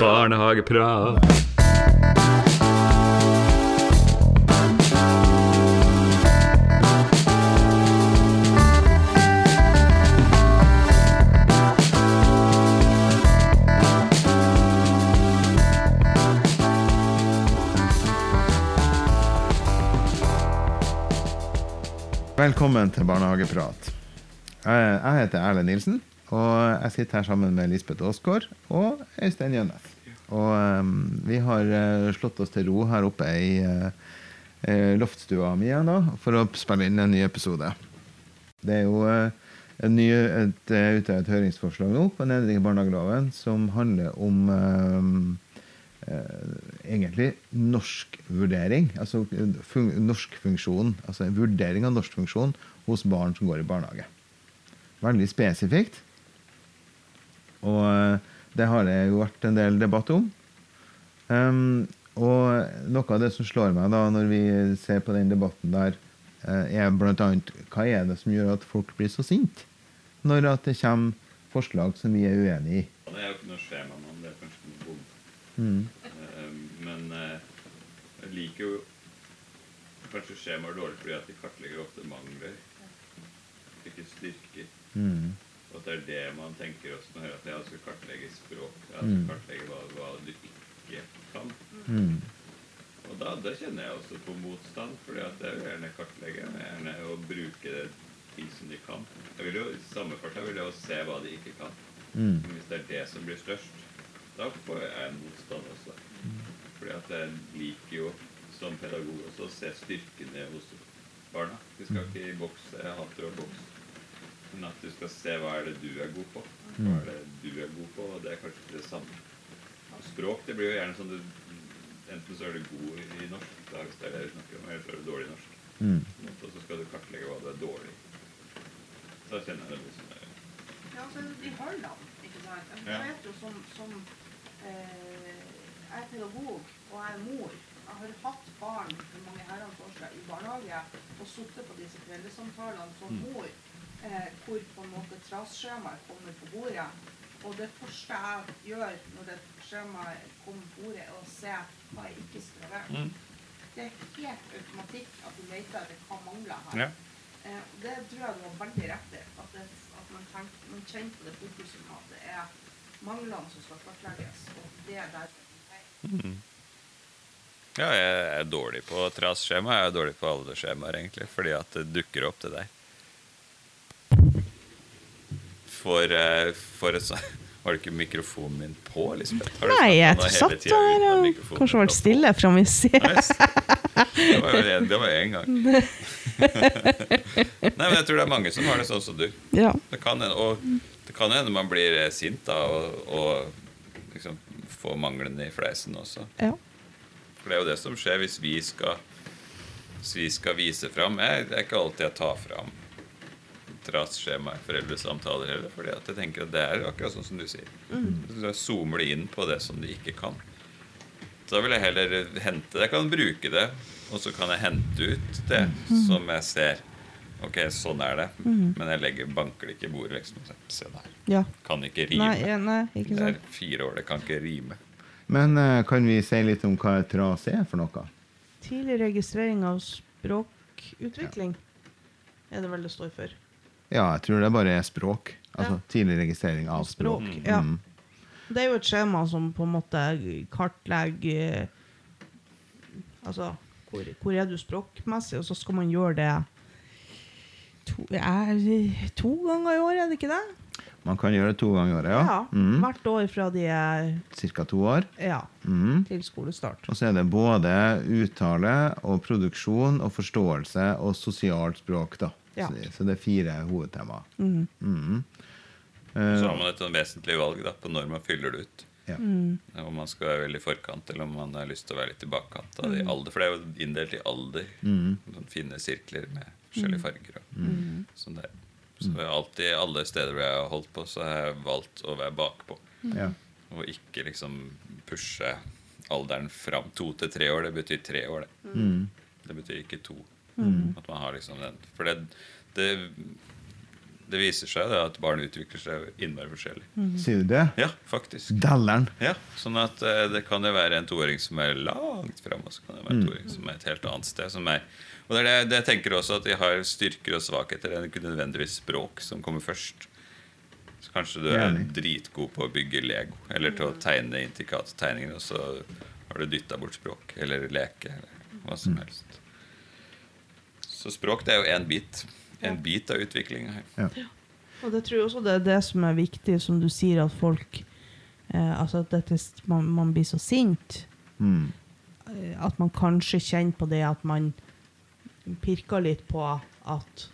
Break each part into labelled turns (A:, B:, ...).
A: Barnehageprat.
B: Velkommen til Barnehageprat. Jeg, heter Erlend Nilsen, og jeg sitter her sammen med Lisbeth Aasgaard og Øystein Gjønnes. Og um, vi har uh, slått oss til ro her oppe i eh, loftstua mi igjen da, for å spille inn en ny episode. Det er jo uh, en ny, et, et, et høringsforslag nå på en endring i barnehageloven som handler om um, egentlig norskvurdering. Altså fun norskfunksjon. Altså en vurdering av norsk funksjon hos barn som går i barnehage. Veldig spesifikt. Og eh, det har det jo vært en del debatt om. Um, og noe av det som slår meg da når vi ser på den debatten der, eh, er annet hva er det som gjør at folk blir så sinte når at det kommer forslag som vi er uenig i.
C: Det er jo ikke noe skjema, men det er kanskje noe bom.
B: Mm.
C: Men eh, jeg liker jo kanskje skjemaer dårlig fordi at de kartlegger ofte mangler, ikke styrker.
B: Mm.
C: Og at det er det man tenker også når man hører at jeg skal kartlegge språk. Jeg skal
B: Mm.
C: kartlegge hva, hva du ikke kan.
B: Mm.
C: Og da, da kjenner jeg også på motstand, fordi at jeg vil gjerne kartlegge. Jeg vil gjerne å bruke det ting som de kan. Jeg vil jo, I samme jeg vil jo se hva de ikke kan.
B: Mm.
C: Men hvis det er det som blir størst, da får jeg en motstand også. Fordi at jeg liker jo som pedagog også å se styrkene hos barna. De skal ikke i boks. Jeg hater å bokse. Men at du skal se hva er det du er god på. Hva er det du er god på, og det er kanskje ikke det samme. Språk det blir jo gjerne sånn du Enten så er du god i norsk, dags det er det vi snakker om, eller så er du dårlig i norsk.
B: Mm.
C: Og så skal du kartlegge hva du er dårlig i. Da kjenner jeg det liksom
D: Ja, altså vi har land, ikke sant. Jeg vet jo som, som eh, Jeg er pedagog, og jeg er mor. Jeg har hatt barn for mange herrens år siden i barnehage og sittet på disse foreldresamtalene som
C: Mm.
D: mor, eh, hvor på en måte trasskjemaet kommer på bordet. Og det første jeg gjør når det skjemaet kommer på bordet, er å se hva jeg ikke være.
C: Mm.
D: Det er helt automatikk at du leter etter hva mangler her.
C: Ja.
D: Eh, og det tror jeg du har veldig rett i. At, det, at man, tenker, man kjenner på det fokuset med at det er manglene som skal kartlegges. Og det er der
C: Mm. Ja, jeg er dårlig på trasskjema. Jeg er dårlig på alle skjemaer, egentlig. Fordi at det dukker opp det der. For, eh, for et sånt Var det ikke mikrofonen min på, Lisbeth?
E: Nei, jeg satt der og kanskje vært stille fra min side.
C: Det var jo en- det var én gang. Nei, men jeg tror det er mange som har det sånn som du.
E: Ja.
C: Det kan hende, og det kan hende man blir eh, sint da, og, og liksom får manglene i fleisen også.
E: ja.
C: For det er jo det som skjer hvis vi skal, hvis vi skal vise fram. Jeg, det er ikke alltid jeg tar fram trasskjema i foreldresamtaler heller. fordi at jeg tenker at det er akkurat sånn som du sier. Så jeg zoomer du inn på det som de ikke kan. Så da vil jeg heller hente Jeg kan bruke det, og så kan jeg hente ut det som jeg ser. Ok, sånn er det. Men jeg legger, banker det ikke i bordet. liksom. Se der.
E: ja.
C: Kan ikke rime.
E: Nei, ja, nei, ikke
C: Det er fire år, det kan ikke rime.
B: Men uh, kan vi si litt om hva et ras er for noe?
E: Tidlig registrering av språkutvikling er det vel det står for.
B: Ja, jeg tror det bare er språk. Altså
E: Ja.
B: tidlig registrering av språk.
E: Språk, ja.
B: Mm.
E: Det er jo et skjema som på en måte kartlegger Altså, hvor, hvor er du språkmessig? Og så skal man gjøre det to, to ganger i år, er det ikke det?
B: Man kan gjøre det to ganger i året, ja. Mm.
E: Hvert år fra de er
B: Cirka to år.
E: ja,
B: Mm.
E: til skolestart.
B: Og så er det både uttale og produksjon og forståelse og sosialt språk, da.
E: Ja.
B: Så, så det er fire hovedtema.
E: Mm.
B: Mm.
C: Så
B: Eh,
C: har man et sånn vesentlig valg da, på når man fyller det ut.
B: ja.
E: Mm.
C: Om man skal være veldig i forkant, eller om man har lyst til å være litt i bakkant. av det i alder, For det er jo inndelt i alder.
B: Mm.
C: Sånn fine sirkler med forskjellige farger. Og,
E: Mm.
C: sånn der. Så alltid, alle steder hvor jeg har holdt på, så har jeg valgt å være bakpå.
B: ja.
C: Og ikke liksom pushe alderen fram. To til tre år, det betyr tre år, det.
B: Mm.
C: Det betyr ikke to.
E: Mm.
C: At man har liksom den For det, det det viser seg det, at barn utvikler seg innmari forskjellig.
B: Sier du det?
C: Ja, faktisk.
B: Dalleren.
C: Ja, sånn at eh, det kan jo være en toåring som er langt frem, og så kan det være en toåring som er et helt annet sted. Som er, og det er det, det jeg tenker også at de har styrker og svakheter. Det er ikke nødvendigvis språk som kommer først. Så kanskje du er dritgod på å bygge Lego eller til å tegne intrikate tegninger, og så har du dytta bort språk eller leke eller hva som helst. Så språk det er jo én bit. En bit av utviklinga her.
B: Ja.
E: Og det tror jeg også det er det som er viktig, som du sier, at folk eh, Altså at dette, man, man blir så sint.
B: Mm.
E: eh, At man kanskje kjenner på det at man pirker litt på at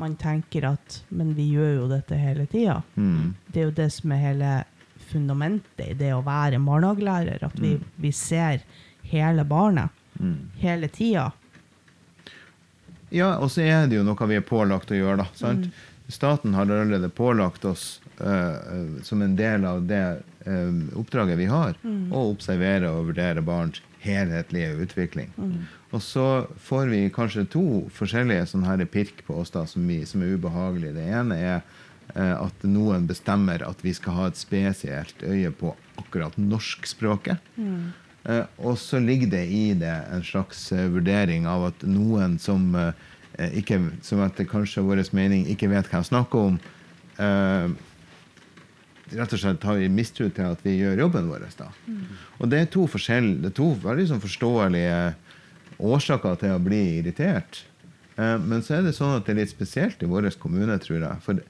E: man tenker at Men vi gjør jo dette hele tida.
B: Mm.
E: Det er jo det som er hele fundamentet i det å være barnehagelærer. At vi, vi ser hele barnet
B: Mm.
E: hele tida.
B: Ja, og så er det jo noe vi er pålagt å gjøre, da. Sant? Staten har allerede pålagt oss, eh, som en del av det uh, oppdraget vi har, å observere og vurdere barns helhetlige utvikling. Og så får vi kanskje to forskjellige sånne her pirk på oss da, som, vi, som er ubehagelige. Det ene er at noen bestemmer at vi skal ha et spesielt øye på akkurat norskspråket. Eh, og så ligger det i det en slags eh, vurdering av at noen som eh, ikke, som etter kanskje vår mening ikke vet hva jeg snakker om, eh, rett og slett har vi mistro til at vi gjør jobben vår. Da. Og det er to forskjell, det er to veldig sånn forståelige årsaker til å bli irritert. Eh, men så er det sånn at det er litt spesielt i vår kommune, tror jeg. For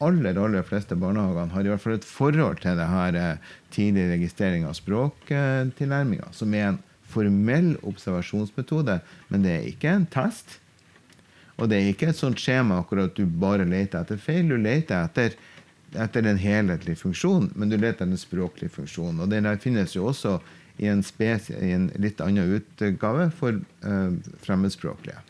B: aller aller fleste barnehagene har i hvert fall et forhold til det her eh, tidlig registrering av språktilnærminga, som er en formell observasjonsmetode, men det er ikke en test. Og det er ikke et sånt skjema akkurat du bare leter etter feil. Du leter etter, etter en helhetlig funksjon, men du leter etter en språklig funksjon. Og den finnes jo også i en, spes i en litt annen utgave for uh, fremmedspråklige.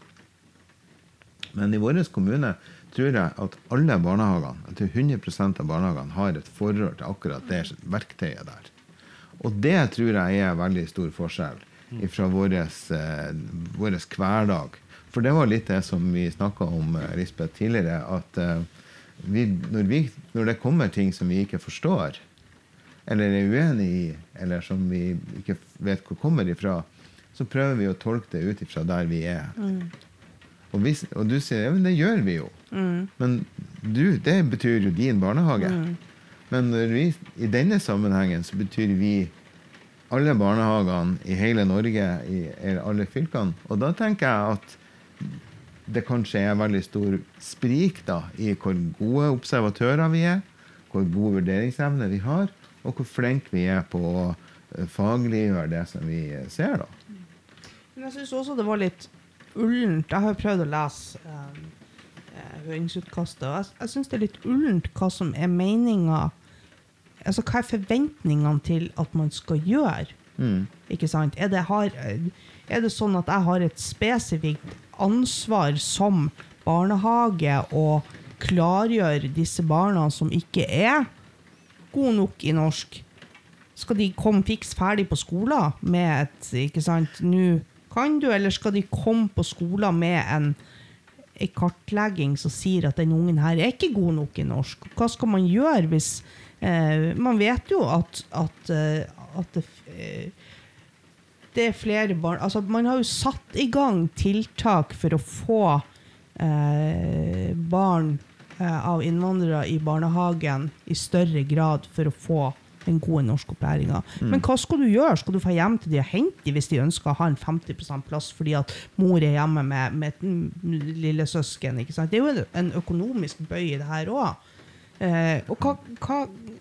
B: Men i vår kommune tror jeg at alle barnehagene, jeg tror 100% av barnehagene har et forhold til akkurat det verktøyet der. Og det tror jeg er veldig stor forskjell fra vår hverdag. For det var litt det som vi snakka om eh, Lisbeth, tidligere. At eh, vi, når, vi, når det kommer ting som vi ikke forstår, eller er uenig i, eller som vi ikke vet hvor kommer ifra, så prøver vi å tolke det ut ifra der vi er. Og, hvis, og du sier ja, men det gjør vi jo. Men du, det betyr jo din barnehage. Men vi, i denne sammenhengen så betyr vi alle barnehagene i hele Norge, i alle fylkene. Og da tenker jeg at det kanskje er veldig stor sprik da, i hvor gode observatører vi er, hvor god vurderingsevne vi har, og hvor flinke vi er på å eh, fagliggjøre det som vi eh, ser. da.
E: Men jeg syns også det var litt ullent. Jeg har prøvd å lese um, høringsutkastet, og jeg, jeg syns det er litt ullent hva som er meninga Altså hva er forventningene til at man skal gjøre?
B: Mm.
E: Ikke sant? Er det, har, er det sånn at jeg har et spesifikt ansvar som barnehage å klargjøre disse barna som ikke er gode nok i norsk? Skal de komme fiks ferdig på skolen med et ikke sant, nå kan du, eller skal de komme på skolen med en, en kartlegging som sier at den ungen her er ikke god nok i norsk? Hva skal man gjøre hvis eh, Man vet jo at, at, eh, at det, eh, det er flere barn Altså, man har jo satt i gang tiltak for å få eh, barn eh, av innvandrere i barnehagen i større grad for å få den gode norskopplæringa. Men hva skal du gjøre? Skal du få hjem til de og hente de hvis de ønsker å ha en 50% plass fordi at mor er hjemme med, med et søsken? Det er jo en, en økonomisk bøy i det her òg. Eh, og hva, hva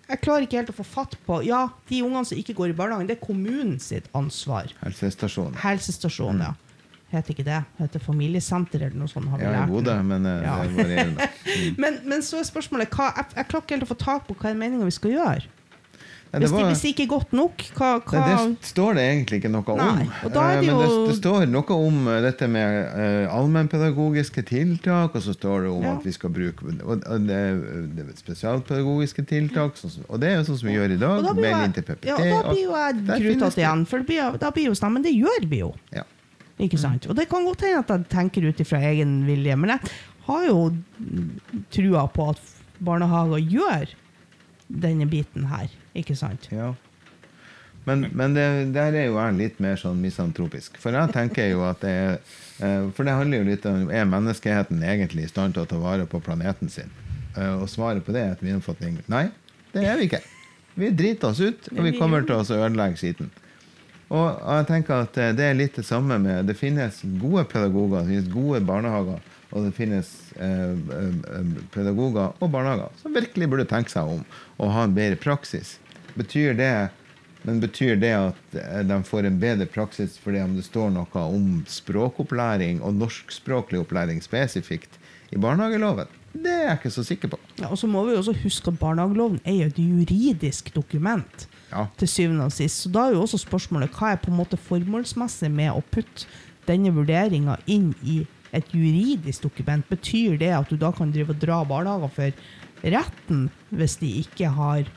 E: Jeg klarer ikke helt å få fatt på Ja, de ungene som ikke går i barnehagen, det er kommunen sitt ansvar.
B: Helsestasjonen.
E: Helsestasjon, ja. Heter ikke det? Heter familiesenter eller noe sånt. har vi
B: Ja,
E: lært
B: Jo
E: da,
B: men eh,
E: Ja.
B: det varierer.
E: Men, men så er spørsmålet hva, jeg, jeg klarer ikke helt å få tak på hva er meninga vi skal gjøre.
B: Det
E: Hvis, de,
B: var-
E: hvis det ikke er godt nok, hva, hva
B: det står det egentlig ikke noe om.
E: Nei, da er det
B: jo... Men det, står noe om eh, dette med uh, allmennpedagogiske tiltak, og så står det om
E: Ja.
B: at vi skal bruke spesialpedagogiske tiltak. Sånn, og det er jo sånn som vi gjør i dag.
E: da
B: Meld inn til PPT.
E: Ja, og da blir jo jeg grutete igjen. For det blir, da blir jo stemmen men det gjør vi jo.
B: Ja.
E: Ikke sant? Og det kan godt hende at jeg tenker ut ifra egen vilje, men jeg har jo trua på at barnehager gjør denne biten her, ikke sant?
B: Ja. Men, men det, der er jo jeg litt mer sånn misantropisk. For jeg tenker jo at det er eh, For det handler jo litt om Er menneskeheten egentlig i stand til å ta vare på planeten sin? Eh, Og svaret på det er etter min oppfatning nei, det er vi ikke. Vi driter oss ut, og vi kommer til å ødelegge skiten. Og og jeg tenker at eh, det er litt det samme med Det finnes gode pedagoger, det finnes gode barnehager, og det finnes eh, eh, pedagoger og barnehager som virkelig burde tenke seg om og ha en bedre praksis. Betyr det men betyr det at eh, de får en bedre praksis fordi om det står noe om språkopplæring og norskspråklig opplæring spesifikt i barnehageloven? Det er jeg ikke så sikker på.
E: Ja, og så må vi også huske at barnehageloven er jo et juridisk dokument.
B: Ja.
E: til syvende og sist. Så da er jo også spørsmålet hva er på en måte formålsmessig med å putte denne vurderinga inn i et juridisk dokument? Betyr det at du da kan drive og dra barnehager for retten hvis de ikke har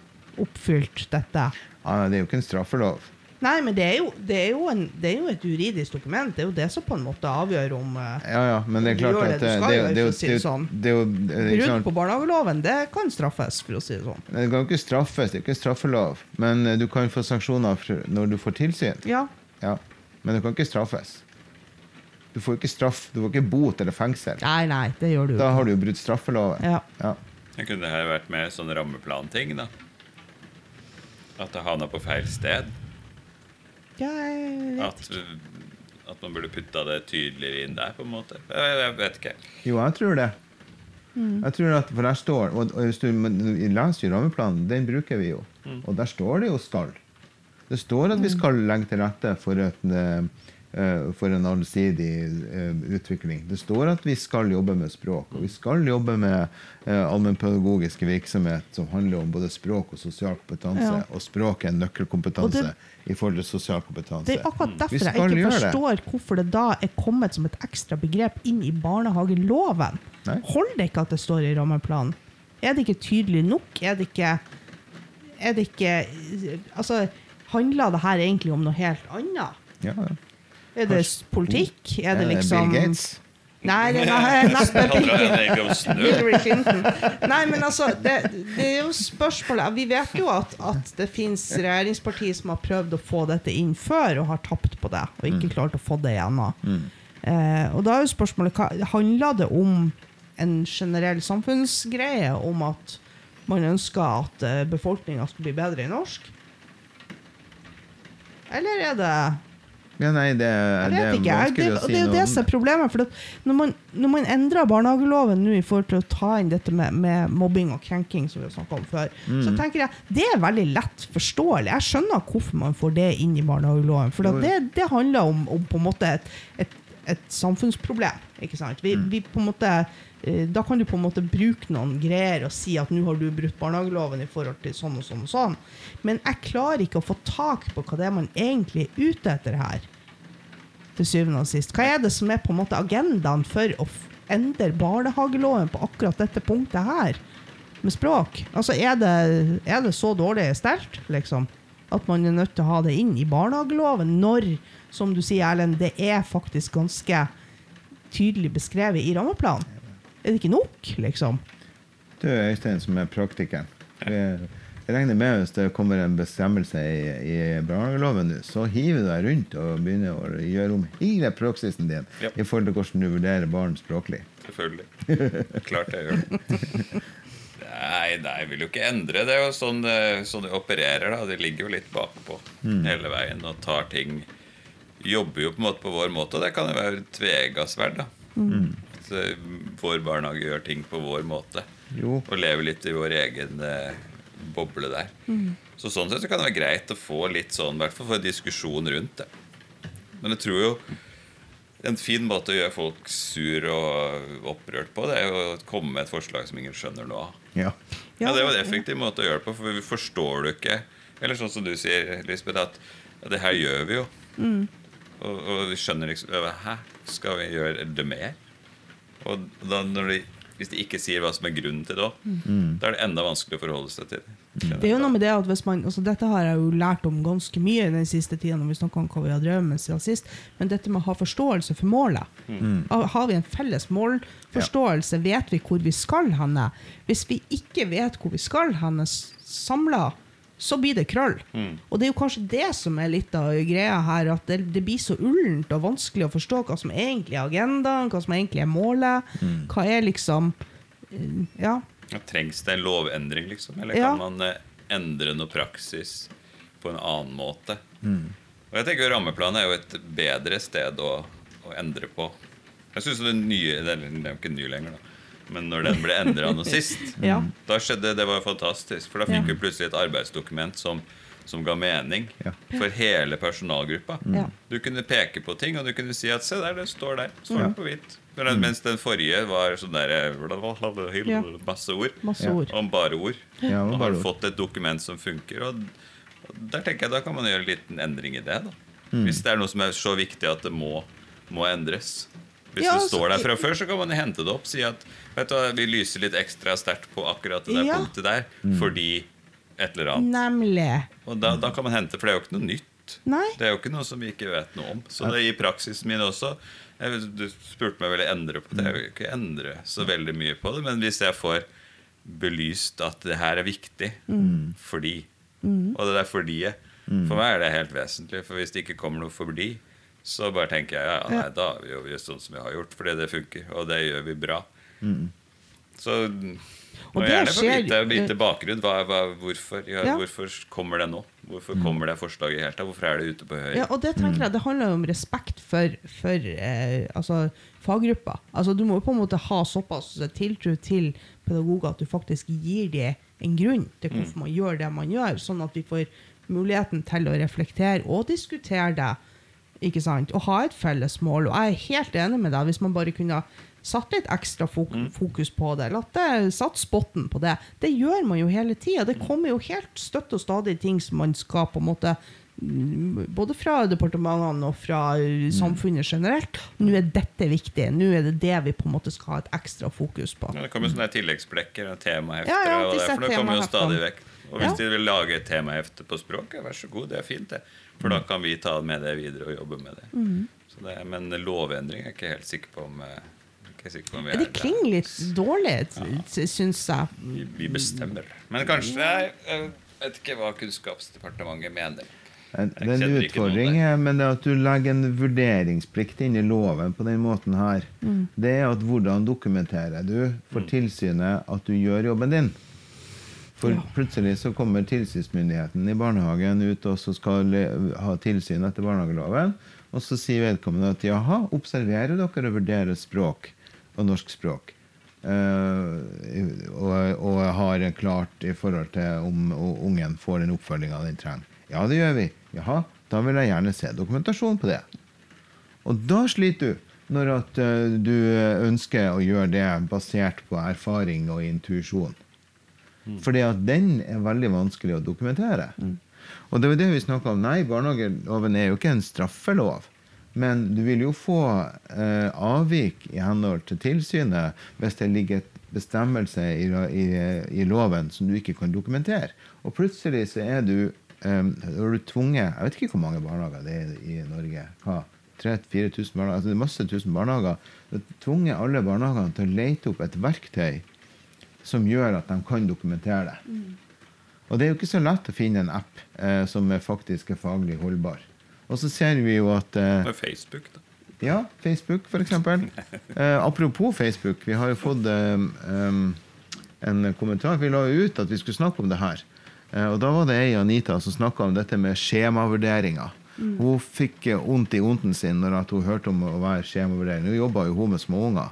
E: oppfylt dette?
B: Ja, det er jo ikke en straffelov.
E: Nei, men det er, jo, det, er en, det er jo et juridisk dokument. Det er jo det som på en måte avgjør om eh,
B: Ja, ja, men det er klart at det, det, det, er
E: sånn.
B: er er
E: brudd på barnehageloven. Det kan straffes, for å si det sånn.
B: Det kan jo ikke straffes, det er ikke straffelov. Men eh, du kan få sanksjoner når du får tilsyn.
E: Ja.
B: Ja. Men det kan ikke straffes. Du får ikke straff, du får ikke bot eller fengsel.
E: Nei, nei, det gjør du
B: Da har du jo brutt straffeloven.
E: Ja.
B: Ja.
C: Jeg kunne her vært mer sånn rammeplanting, da. At det havna på feil sted.
E: Ja, jeg vet
C: At, at man burde putta det tydeligere inn der, på en måte. Jeg, jeg vet ikke.
B: Jo, jeg tror det. Jeg tror at, For der står Og, og hvis du men leser jo rammeplanen, den bruker vi jo. Og der står det jo 'skal'. Det står at vi skal legge til rette for, et, eh, eh, for en allsidig eh, utvikling. Det står at vi skal jobbe med språk, og vi skal jobbe med eh, allmennpedagogisk virksomhet som handler om både språk og sosial kompetanse.
E: Ja.
B: Og språk er en nøkkelkompetanse
E: det-
B: i forhold til sosial kompetanse.
E: Det er akkurat derfor jeg ikke
B: forstår det.
E: hvorfor det da er kommet som et ekstra begrep inn i barnehageloven.
B: Nei.
E: Holder det ikke at det står i rammeplanen? Er det ikke tydelig nok? Er det ikke Er det ikke Altså, handler det her egentlig om noe helt annet?
B: Ja, ja.
E: Er det politikk? Er det
B: Eh,
E: liksom
B: Bill Gates?
E: Nei, det er? Hillary Clinton. Nei, men altså, det, det er jo spørsmålet Vi vet jo at, at det fins regjeringspartier som har prøvd å få dette inn før og har tapt på det, og ikke klart å få det igjennom. Eh, og da er jo spørsmålet hva, Handler det om en generell samfunnsgreie om at man ønsker at uh, befolkninga skal bli bedre i norsk? Eller er det
B: Ja, nei, det, det er
E: vanskelig det,
B: å si noe om.
E: det er jo det som er problemet. For når, man, når man endrer barnehageloven nå i forhold til å ta inn dette med, med mobbing og krenking, som vi har snakket om før,
B: Mm.
E: så tenker jeg det er veldig lett forståelig. Jeg skjønner hvorfor man får det inn i barnehageloven. For det, det handler om, om på en måte et, et, et samfunnsproblem. Ikke sant? Vi,
B: Mm.
E: vi på en måte eh, da kan du på en måte bruke noen greier og si at nå har du brutt barnehageloven i forhold til sånn og sånn og sånn. Men jeg klarer ikke å få tak på hva det er man egentlig er ute etter her til syvende og sist. Hva er det som er på en måte agendaen for å endre barnehageloven på akkurat dette punktet her, med språk? Altså, er det, er det så dårlig stelt, liksom? At man er nødt til å ha det inn i barnehageloven når, som du sier, Erlend, det er faktisk ganske tydelig beskrevet i rammeplanen? Er det ikke nok, liksom?
B: Du Øystein, som er praktikeren. Jeg regner med hvis det kommer en bestemmelse i, i barnehageloven så hiver du deg rundt og begynner å gjøre om hele praksisen din
C: Ja.
B: i forhold til hvordan du vurderer barn språklig.
C: Selvfølgelig. Klart jeg gjør det. Nei, nei, jeg vil jo ikke endre. Det er jo sånn, eh, sånn de opererer. da De ligger jo litt bakpå hele veien og tar ting Jobber jo på en måte på vår måte, og det kan jo være tvegassverd. da At eh, vår barnehage gjør ting på vår måte.
B: Jo.
C: Og lever litt i vår egen eh, boble der. Så sånn sett så kan det være greit å få litt sånn, i hvert fall få en diskusjon rundt det. Men jeg tror jo en fin måte å gjøre folk sur og opprørt på, det er jo å komme med et forslag som ingen skjønner noe av.
B: Ja.
C: Ja, Det er jo en effektiv måte å gjøre det på, for vi forstår det ikke. Eller sånn som du sier, Lisbeth, at ja, det her gjør vi jo. Og, og vi skjønner liksom Hæ? Skal vi gjøre det mer? Og da når de hvis de ikke sier hva som er grunnen til det òg,
B: Mm.
C: da er det enda vanskeligere å forholde seg til.
E: Det er jo noe med det at hvis man, altså Dette har jeg jo lært om ganske mye den siste tida, når vi snakker om hva vi har drevet med siden sist. Men dette med å ha forståelse for målet.
B: Mm.
E: Har- vi en felles målforståelse, vet vi hvor vi skal henne. Hvis vi ikke vet hvor vi skal henne samla, så blir det krøll. Og det er jo kanskje det som er litt av greia her, at det, det blir så ullent og vanskelig å forstå hva som egentlig er agendaen, hva som egentlig er målet. Hva er liksom eh, Ja.
C: Ja, Trengs det en lovendring, liksom? Eller
E: Ja.
C: kan man eh, endre noe praksis på en annen måte?
B: Mm.
C: Og jeg tenker Rammeplanen er jo et bedre sted å, å endre på. Jeg synes den nye, Den er jo ikke ny lenger, da. Men når den ble endra nå sist,
E: Ja.
C: da skjedde det var fantastisk. For da fikk
E: Ja.
C: vi plutselig et arbeidsdokument som, som ga mening
B: Ja.
C: for hele personalgruppa.
E: Ja.
C: Du kunne peke på ting, og du kunne si at se der, det står der. Står
B: Ja.
C: på hvitt. Men- Mens den forrige var sånn der
E: Ja.
C: Masse ord.
E: Masse
B: Ja.
E: ord.
C: Om bare ord.
B: Ja,
C: og
B: bare
C: har
B: ord.
C: fått et dokument som funker. Og, og der tenker jeg Da kan man gjøre en liten endring i det. da
B: Mm.
C: Hvis det er noe som er så viktig at det må, må endres. Hvis
E: Ja,
C: det
E: altså,
C: står der fra før, så kan man hente det opp. Si at vet du, vi lyser litt ekstra sterkt på akkurat det der
E: Ja.
C: punktet der
B: Mm.
C: fordi et eller annet.
E: Nemlig.
C: Og da, da kan man hente, for det er jo ikke noe nytt.
E: Nei.
C: Det er jo ikke noe som vi ikke vet noe om. Så det er i praksisen min også jeg, Du spurte meg vel å endre på det. Jeg vil ikke endre så veldig mye på det, men hvis jeg får belyst at det her er viktig fordi Og det der fordi-et For meg er det helt vesentlig. For hvis det ikke kommer noe fordi, så bare tenker jeg ja, nei, da gjør vi det sånn som vi har gjort, fordi det funker. Og det gjør vi bra. Så må
E: det
C: gjerne få vite, vite bakgrunn. Hva, hva, hvorfor, ja,
E: Ja.
C: hvorfor kommer det nå? Hvorfor kommer det forslaget helt? Hvorfor er det ute på høring?
E: Ja, og det tenker jeg, det handler jo om respekt for, for eh, altså, faggruppa. Altså, du må jo på en måte ha såpass tiltro til pedagoger at du faktisk gir dem en grunn til hvorfor man gjør det man gjør, sånn at vi får muligheten til å reflektere og diskutere det. Ikke sant? Og ha et felles mål. Og jeg er helt enig med deg. Hvis man bare kunne satt litt ekstra fokus på det, latt det, satt spotten på det. Det gjør man jo hele tida. Det kommer jo helt støtt og stadig ting som man skal på en måte mm, både fra departementene og fra uh, samfunnet generelt. Nå er dette viktig. Nå er det det vi på en måte skal ha et ekstra fokus på.
C: Ja, det kommer sånne tilleggsplekker og temahefter.
E: Ja, ja,
C: og det, for det kommer jo stadig vekk. Og hvis de vil lage et temahefte på språket, vær så god, det er fint, det. For da kan vi ta med det videre og jobbe med det.
E: Mm.
C: Så det men lovendring er jeg ikke helt sikker på om eh, ikke sikker på om vi
E: Det
C: er
E: klinger litt dårlig, syns jeg.
C: Vi, vi bestemmer. Men kanskje Jeg jeg vet ikke hva Kunnskapsdepartementet mener.
B: Det er en utfordring, eh, men det at du legger en vurderingsplikt inn i loven på den måten her, det er at hvordan dokumenterer du for tilsynet at du gjør jobben din? For
E: Ja.
B: plutselig så kommer tilsynsmyndigheten i barnehagen ut og så skal ha tilsyn etter barnehageloven, og så sier vedkommende at jaha, observerer dere og vurderer språk og norsk språk? Uh, og, og har klart i forhold til om ungen får den oppfølginga den trenger. Ja, det gjør vi. Jaha, da vil jeg gjerne se dokumentasjon på det. Og da sliter du når at uh, du ønsker å gjøre det basert på erfaring og intuisjon. Fordi at den er veldig vanskelig å dokumentere. Og det var det vi snakka om. Nei, barnehageloven er jo ikke en straffelov. Men du vil jo få eh, avvik i henhold til tilsynet hvis det ligger et bestemmelse i, i, i loven som du ikke kan dokumentere. Og plutselig så er du eh, er du tvunget Jeg vet ikke hvor mange barnehager det er i Norge. Hva? 3000-4000 barnehager? Altså det er masse tusen barnehager. Du har tvunget alle barnehagene til å lete opp et verktøy som gjør at de kan dokumentere det. Og det er jo ikke så lett å finne en app eh, som er faktisk er faglig holdbar. Og så ser vi jo at eh,
C: Med Facebook, da.
B: Ja, Facebook f.eks. Eh, apropos Facebook, vi har jo fått eh, en kommentar. Vi la ut at vi skulle snakke om det her. Eh, og da var det ei Anita som snakka om dette med skjemavurderinger. Hun fikk eh, vondt i onden sin når at hun hørte om å være skjemavurdering. Nå jobba jo hun med småunger.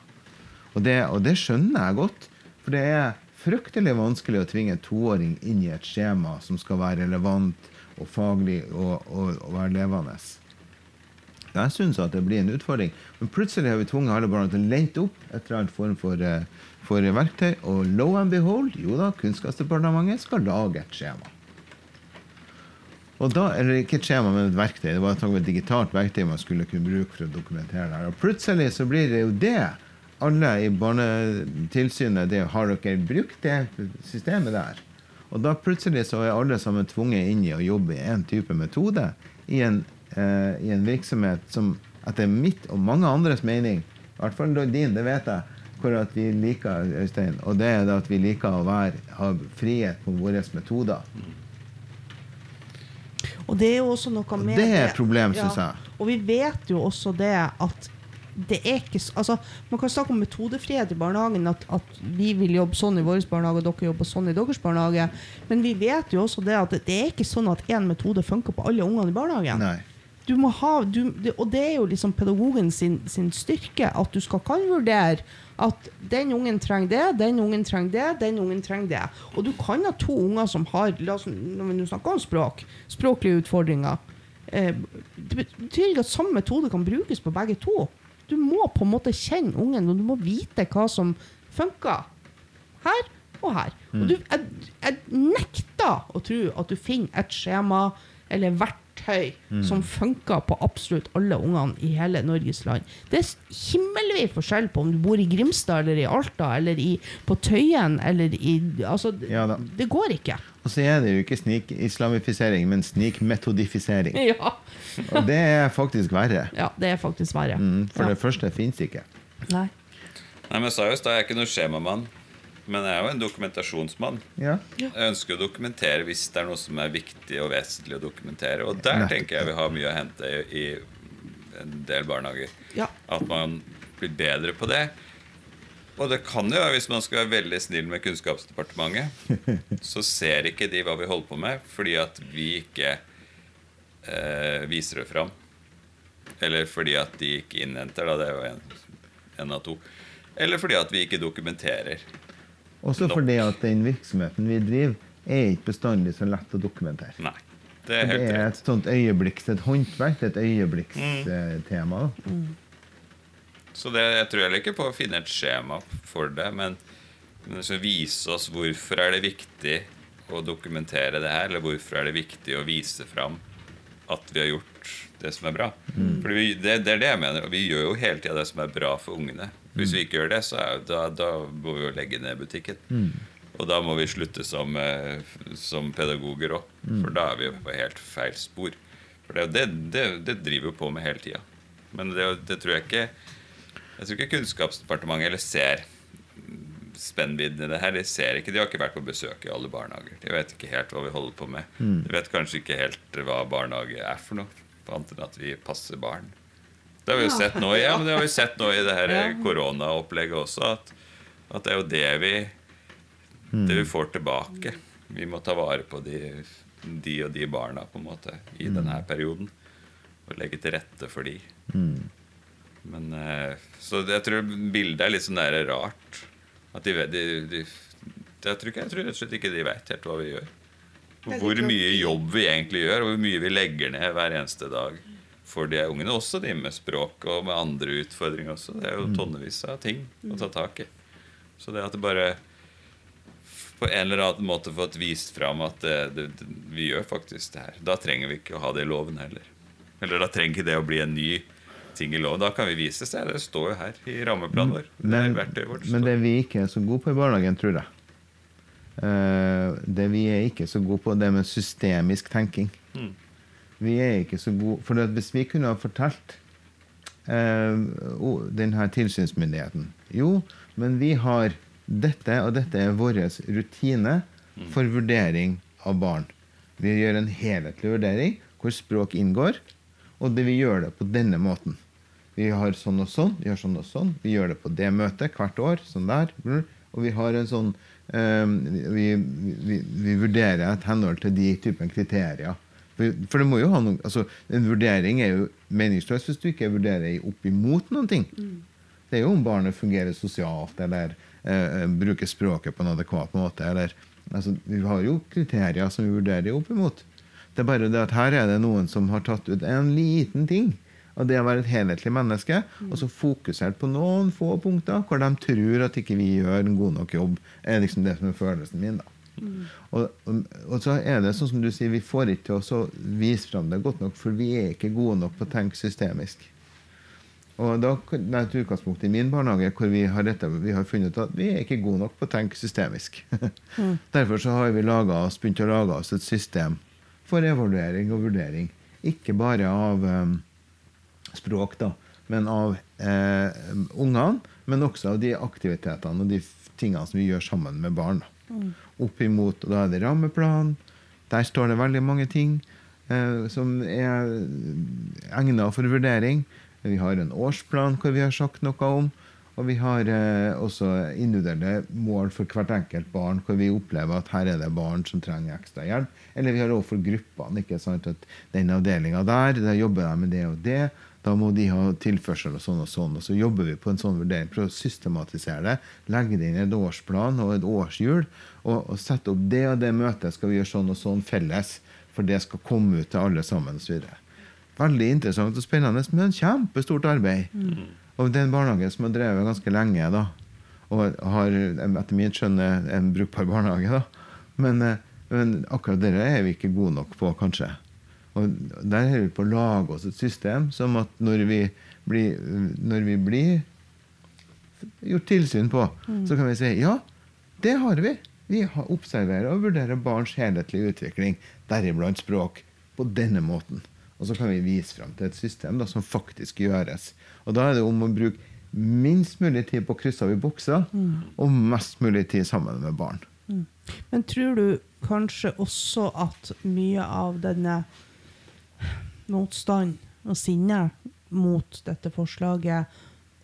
B: Og det, og det skjønner jeg godt. For det er fryktelig vanskelig å tvinge en toåring inn i et skjema som skal være relevant og faglig og, og, og være levende. Jeg syns at det blir en utfordring. Men plutselig har vi tvunget alle barna til å lente opp et eller annet form for, eh, for verktøy. Og lo and behold, jo da, Kunnskapsdepartementet skal lage et skjema. Og da, eller ikke et skjema, men et verktøy. Det var et digitalt verktøy man skulle kunne bruke for å dokumentere det her. Og plutselig så blir det jo det alle i Barnetilsynet det, Har dere brukt det systemet der? Og da plutselig så er alle sammen tvunget inn i å jobbe i en type metode i en, eh, i en virksomhet som etter mitt og mange andres mening, i hvert fall din, det vet jeg, hvor at vi liker, Øystein, og det er at vi liker å være, ha frihet på våre metoder.
E: Og det er jo også noe med og
B: det er et problem, synes jeg.
E: Og vi vet jo også det at det er ikke altså, Man kan snakke om metodefrihet i barnehagen, at, at vi vil jobbe sånn i vår barnehage, og dere jobber sånn i deres barnehage. Men vi vet jo også det at det er ikke sånn at én metode funker på alle ungene i barnehagen.
B: Nei.
E: Du må ha, du, det, og det er jo liksom pedagogen sin, sin styrke, at du skal kan vurdere at den ungen trenger det, den ungen trenger det, den ungen trenger det. Og du kan ha to unger som har la oss, når vi nå snakker om språk, språklige utfordringer. Eh, det betyr ikke at samme metode kan brukes på begge to. Du må på en måte kjenne ungen, og du må vite hva som funker. Her og her. Og du, jeg, jeg nekter å tro at du finner et skjema eller verktøy som funker på absolutt alle ungene i hele Norges land. Det er himmelvid forskjell på om du bor i Grimstad eller i Alta eller i, på Tøyen eller i Altså, det-
B: Ja da.
E: det går ikke.
B: Og så er det jo ikke snikislamifisering, men snikmetodifisering.
E: Ja,
B: Og det er faktisk verre.
E: ja det er faktisk verre.
B: Mm, for
E: ja.
B: det første fins ikke.
E: Nei.
C: Nei, men seriøst, jeg er ikke noe skjemamann. Men jeg er jo en dokumentasjonsmann.
B: Ja.
C: Jeg ønsker å dokumentere hvis det er noe som er viktig og vesentlig å dokumentere. Og der tenker jeg vi har mye å hente i, i en del barnehager.
E: Ja.
C: At man blir bedre på det. Og det kan jo være hvis man skal være veldig snill med Kunnskapsdepartementet, så ser ikke de hva vi holder på med, fordi at vi ikke eh, viser det fram. Eller fordi at de ikke innhenter, da. Det er jo en, en av to. Eller fordi at vi ikke dokumenterer.
B: Også
C: Nok.
B: fordi at den virksomheten vi driver, er ikke bestandig så lett å dokumentere.
C: Nei. Det er
B: Det er et sånt øyeblikks, et håndverk, et øyeblikkstema. da.
C: Så det, jeg tror heller ikke på å finne et skjema for det, men, men det skal vise oss hvorfor er det viktig å dokumentere det her, eller hvorfor er det viktig å vise fram at vi har gjort det som er bra. For vi, det, det er det jeg mener, og vi gjør jo hele tida det som er bra for ungene. Hvis vi ikke gjør det, så da, da må vi jo legge ned butikken. Og da må vi slutte som, eh, som pedagoger òg, for da er vi på helt feil spor. For det, det, det, driver vi på med hele tida. Men det, det tror jeg ikke Jeg tror ikke Kunnskapsdepartementet eller ser spennvidden i det her. De ser ikke, de har ikke vært på besøk i alle barnehager. De vet ikke helt hva vi holder på med. De vet kanskje ikke helt hva barnehage er for noe, annet enn at vi passer barn. Det har vi jo sett nå, ja, men det har vi sett nå i det her koronaopplegget også, at, at det er jo det vi det vi får tilbake. Vi må ta vare på de, de og de barna på en måte i denne perioden. Og legge til rette for de. Men, eh, så jeg tror bildet er litt sånn der rart. At de, de, de jeg, tror ikke, jeg tror rett og slett ikke de vet helt hva vi gjør. Hvor mye jobb vi egentlig gjør, og hvor mye vi legger ned hver eneste dag for de ungene. Også de med språk og med andre utfordringer også. Det er jo tonnevis av ting å ta tak i. Så det at det bare på en eller annen måte fått vist fram at det, det, det, vi gjør faktisk det her. Da trenger vi ikke å ha det i loven heller. Eller da trenger ikke det å bli en ny ting i loven. Da kan vi vise seg. Det står jo her i rammeplanen vår. Det er vårt.
B: men det vi ikke er så gode på i barnehagen, tror jeg Eh, Det vi er ikke så gode på, det med systemisk tenking.
C: Mm.
B: Vi er ikke så gode For hvis vi kunne ha fortalt eh, denne tilsynsmyndigheten Jo, men vi har dette, og dette er vår rutine for vurdering av barn. Vi gjør en helhetlig vurdering hvor språk inngår, og det vi gjør det på denne måten. Vi har sånn og sånn, vi gjør sånn og sånn. Vi gjør det på det møtet hvert år. sånn der. Og vi har en sånn eh, vi, vi, vi vurderer et henhold til de typen kriterier. For, det må jo ha noe, altså En vurdering er jo meningsløs hvis du ikke vurderer opp imot noen ting. Det er jo om barnet fungerer sosialt eller eh, bruker språket på en adekvat måte. Eller, altså, vi har jo kriterier som vi vurderer opp imot. Det er bare det at her er det noen som har tatt ut en liten ting av det å være et helhetlig menneske, og så fokusert på noen få punkter hvor de tror at ikke vi gjør en god nok jobb. er liksom det som er følelsen min. da. Og, og, og så er det sånn som du sier, vi får ikke til å vise fram det godt nok, for vi er ikke gode nok på å tenke systemisk. Og da det er et utgangspunkt i min barnehage hvor vi har, dette, vi har funnet at vi er ikke gode nok på å tenke systemisk. Derfor så har vi laget oss, begynt å lage oss et system for evaluering og vurdering. Ikke bare av um, språk, da, men av eh, ungene. Men også av de aktivitetene og de tingene som vi gjør sammen med barn. Da. Opp imot, og da er det rammeplan. Der står det veldig mange ting eh, som er egnet for vurdering. Vi har en årsplan hvor vi har sagt noe om. Og vi har eh, også individuelle mål for hvert enkelt barn, hvor vi opplever at her er det barn som trenger ekstra hjelp. Eller vi har også gruppene. ikke sant, at Den avdelinga der, der jobber de med det og det. Da må de ha tilførsel og sånn og sånn. Og så jobber vi på en sånn vurdering. Prøver å systematisere det. Legge det inn i et årsplan og et årshjul. Og, og sette opp det og det møtet skal vi gjøre sånn og sånn felles. For det skal komme ut til alle sammen Og så videre. Veldig interessant og spennende, men kjempestort arbeid. Og det er en barnehage som har drevet ganske lenge, da. Og har etter mitt skjønn en brukbar barnehage, da. Men, eh, men akkurat det er vi ikke gode nok på, kanskje. Og der er vi på å lage oss et system som at når vi blir, når vi blir gjort tilsyn på, så kan vi si ja, det har vi. Vi har- observerer og vurderer barns helhetlige utvikling, deriblant språk, på denne måten. Og så kan vi vise frem til et system da, som faktisk gjøres. Og da er det om å bruke minst mulig tid på å krysse av i bokser, og mest mulig tid sammen med barn.
E: Men tror du kanskje også at mye av denne motstand og sinne mot dette forslaget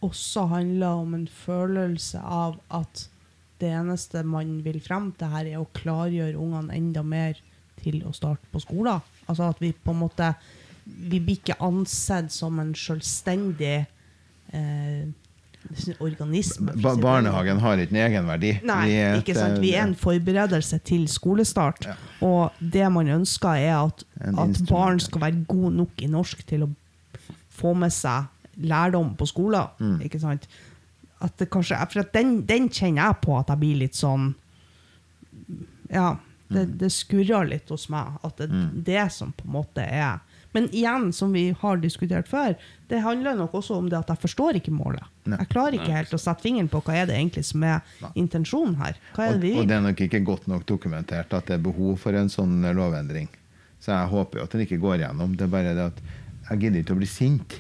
E: også handler om en følelse av at det eneste man vil frem til her, er å klargjøre ungene enda mer til å starte på skolen? Altså at vi på en måte Vi blir ikke ansett som en selvstendig eh, organisme.
B: Ba barnehagen har ikke en egenverdi.
E: Nei,
B: Vi et,
E: ikke sant. Vi er en forberedelse til skolestart.
B: Ja.
E: Og det man ønsker, er at, at barn skal være gode nok i norsk til å få med seg lærdom på skolen.
B: Mm.
E: Ikke sant? At det kanskje, for at den, den kjenner jeg på at jeg blir litt sånn Ja, det,
B: Mm.
E: det skurrer litt hos meg. At det er det som på en måte er Men igjen, som vi har diskutert før, det handler nok også om det at jeg forstår ikke målet.
B: Nei.
E: Jeg klarer ikke helt å sette fingeren på hva er det egentlig som er intensjonen her. Hva er
B: Og,
E: det vi
B: og
E: vil?
B: det er nok ikke godt nok dokumentert at det er behov for en sånn lovendring. Så jeg håper jo at den ikke går gjennom. Det er bare det at jeg gidder ikke å bli sint.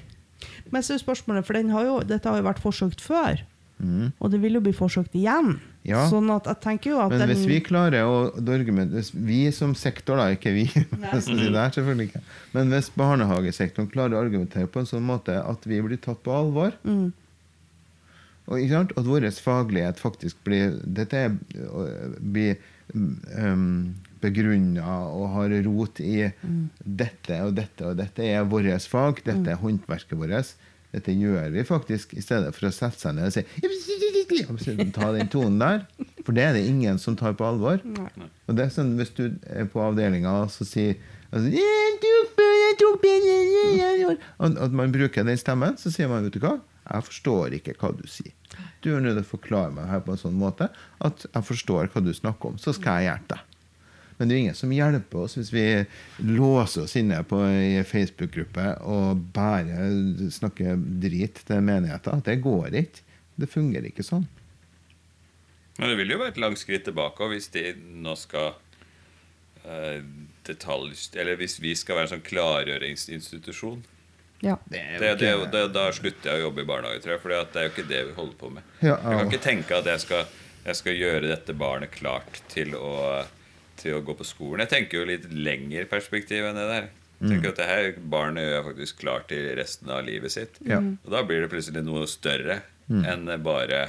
E: Men så er spørsmålet, for den har jo, dette har jo vært forsøkt før,
B: Mm.
E: og det vil jo bli forsøkt igjen.
B: Ja.
E: Sånn at jeg tenker jo at
B: Men
E: den,
B: hvis vi klarer å argumentere hvis Vi som sektor, da, ikke vi, selvfølgelig ikke. men hvis barnehagesektoren klarer å argumentere på en sånn måte at vi blir tatt på alvor,
E: Mm.
B: og at vår faglighet faktisk blir Dette er, blir um, begrunna og har rot i
E: Mm.
B: dette og dette og dette er vårt fag, dette er håndverket vårt. Dette gjør vi faktisk, i stedet for å sette seg ned og si Ta den tonen der. For det er det ingen som tar på alvor. Og det er sånn, Hvis du er på avdelinga og så sier altså, At man bruker den stemmen, så sier man vet du hva, jeg forstår ikke hva du sier. Du er nødt til å forklare meg her på en sånn måte at jeg forstår hva du snakker om. Så skal jeg hjelpe deg. Men det er ingen som hjelper oss hvis vi låser oss inne på ei Facebook-gruppe og bare snakker drit til menigheter. Det går ikke. Det fungerer ikke sånn.
C: Men det vil jo være et langt skritt tilbake hvis de nå skal eh, detalj... Eller hvis vi skal være en sånn klargjøringsinstitusjon.
E: ja.
B: Det
C: Det, det, jo- det, da slutter jeg å jobbe i barnehage, tror jeg. For det er jo ikke det vi holder på med.
B: Ja,
C: Jeg kan ikke tenke at jeg skal, jeg skal gjøre dette barnet klart til å, til å gå på skolen. Jeg tenker jo litt lengre perspektiv enn det der. Jeg tenker at det her Barnet gjør faktisk klart til resten av livet sitt.
B: Ja.
C: Og da blir det plutselig noe større enn bare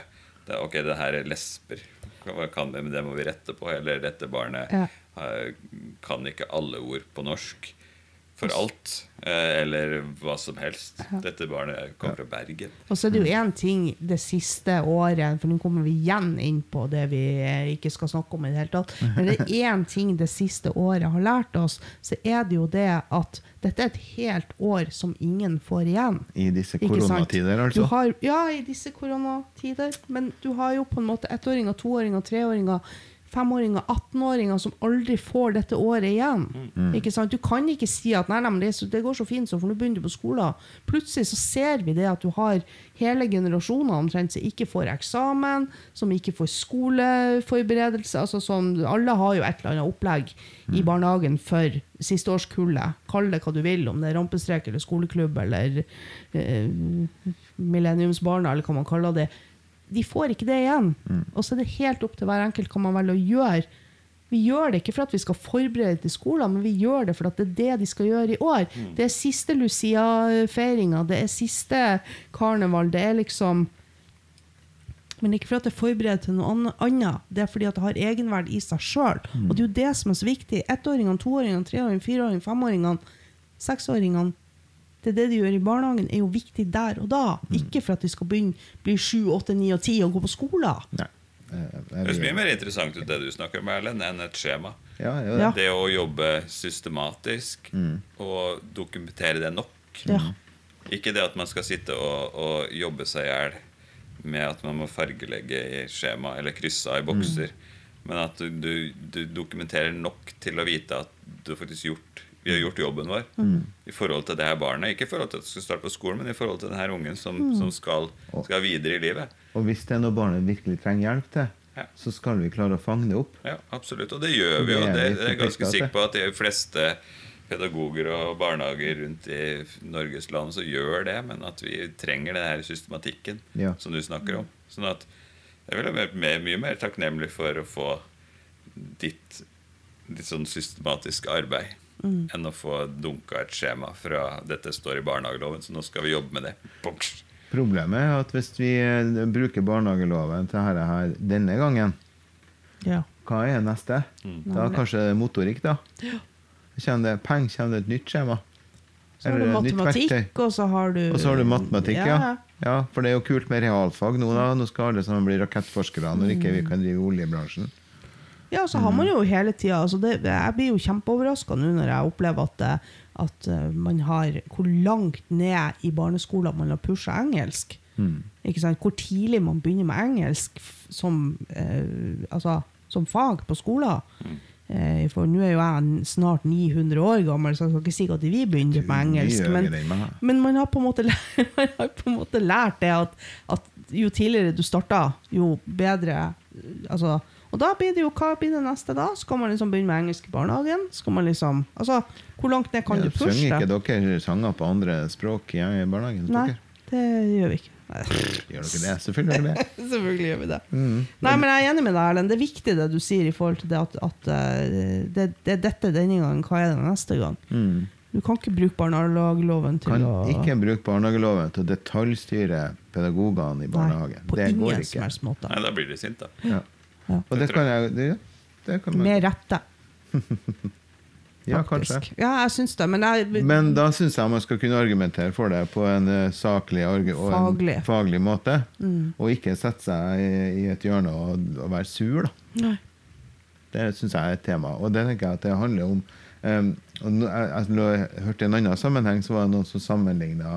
C: det, Ok, det her er lesber. Hva kan det, men det må vi rette på. Eller dette barnet
E: Ja.
C: kan ikke alle ord på norsk for alt. eh, Eller hva som helst. Dette barnet kommer fra Bergen.
E: Og så er det jo én ting det siste året, for nå kommer vi igjen inn på det vi eh, ikke skal snakke om i det hele tatt. Men det er én ting det siste året har lært oss, så er det jo det at dette er et helt år som ingen får igjen.
B: I disse koronatider,
E: Du
B: altså.
E: har, ja, i disse koronatider. Men du har jo på en måte ettåringer, toåringer, treåringer, femåringer, 18-åringer som aldri får dette året igjen. Ikke sant? Du kan ikke si at nei, nei, det, så- det går så fint, så for nå begynner du på skolen. Plutselig så ser vi det at du har hele generasjoner omtrent som ikke får eksamen, som ikke får skoleforberedelse. altså som, Alle har jo et eller annet opplegg i barnehagen for sisteårskullet. Kall det hva du vil, om det er rampestrek eller skoleklubb eller eh, millenniumsbarna, eller hva man kaller det. De får ikke det igjen. Og så er det helt opp til hver enkelt hva man velger å gjøre. Vi gjør det ikke for at vi skal forberede til skolen, men vi gjør det for at det er det de skal gjøre i år. Det er siste Lucia-feiringa, det er siste karneval. Det er liksom Men ikke for at det er forberedt til noe annet, det er fordi at det har egenverd i seg sjøl. Og det er jo det som er så viktig. Ettåringene, toåringene, treåringene, fireåringene, femåringene, seksåringene det er det de gjør i barnehagen, er jo viktig der og da. Ikke for at de skal begynne bli sju, åtte, ni og ti og gå på skolen.
B: Nei. Eh,
C: Det høres mye mer interessant ut det du snakker om, Erlend, enn et skjema.
B: Ja, ja,
E: Ja.
C: Det å jobbe systematisk og dokumentere det nok.
E: Ja.
C: Ikke det at man skal sitte og, og jobbe seg i hjel med at man må fargelegge i skjema eller krysse av i bokser. Men at du, du, du dokumenterer nok til å vite at du har faktisk gjort vi har gjort jobben vår i forhold til det her barnet. Ikke i forhold til at det skal starte på skolen, men i forhold til denne ungen som, som skal, skal videre i livet.
B: Og hvis det er noe barnet virkelig trenger hjelp til,
C: Ja.
B: så skal vi klare å fange det opp.
C: Ja, absolutt. Og det gjør vi Og
B: Det
C: Det, er jeg ganske sikker på at de fleste pedagoger og barnehager rundt i Norges land så gjør det, men at vi trenger den her systematikken
B: Ja.
C: som du snakker om. Sånn at jeg ville vært mer, mye mer takknemlig for å få ditt, ditt sånn systematiske arbeid enn å få dunka et skjema fra 'dette står i barnehageloven', så nå skal vi jobbe med det. Punkt.
B: Problemet er at hvis vi eh, bruker barnehageloven til dette her denne gangen,
E: Ja.
B: hva er neste? Da er kanskje motorikk, da? Kommer det penger? Kommer det et nytt skjema?
E: Så har du matematikk, og så har du
B: Og så har du matematikk, ja. ja. For det er jo kult med realfag nå, da. Nå skal alle sammen bli rakettforskere når ikke vi kan drive oljebransjen.
E: Ja, så har man jo hele tida altså Jeg blir jo kjempeoverraska nå når jeg opplever at, det- at eh, man har Hvor langt ned i barneskolen man har pusha engelsk. Ikke sant? Hvor tidlig man begynner med engelsk som, eh, altså, som fag på skolen. Eh, for nå er jo jeg snart 900 år gammel, så jeg skal ikke si at vi begynte med engelsk. Men, men man har på en måte lært, man har på en måte lært det at, at jo tidligere du starter, jo bedre altså, Og da blir det jo hva blir det neste da? Skal man liksom begynne med engelsk i barnehagen? Skal man liksom, altså, Hvor langt ned kan
B: Ja,
E: du pushe
B: Synger ikke dere sanger på andre språk i i barnehagen?
E: Nei,
B: dere?
E: det gjør vi ikke. Nei.
B: Gjør dere det? Selvfølgelig gjør dere det.
E: Selvfølgelig gjør vi det.
B: Mm.
E: Nei, men jeg er enig med deg, Erlend. Det er viktig det du sier i forhold til det at, at eh, det, det er dette denne gangen. Hva er det neste gang?
B: Mm.
E: Du kan ikke bruke barnehageloven til
B: Kan
E: å
B: ikke bruke barnehageloven til å detaljstyre pedagogene i barnehagen.
E: Nei, på
B: det går
E: ingen som
B: ikke.
E: helst måte.
C: Nei, da blir de sinte.
B: Ja.
E: Ja.
B: Og det kan jeg det, det kan man,
E: Med rette,
B: Ja,
E: faktisk.
B: kanskje.
E: Ja, jeg syns det, men jeg
B: Men da syns jeg man skal kunne argumentere for det på en eh, saklig og en
E: Faglig.
B: faglig måte.
E: Mm.
B: Og ikke sette seg i, i et hjørne og, og være sur, da.
E: Nei.
B: Det syns jeg er et tema. Og det tenker jeg at det handler om um, og nå- jeg, jeg, lå- jeg hørte I en annen sammenheng så var det noen som sammenligna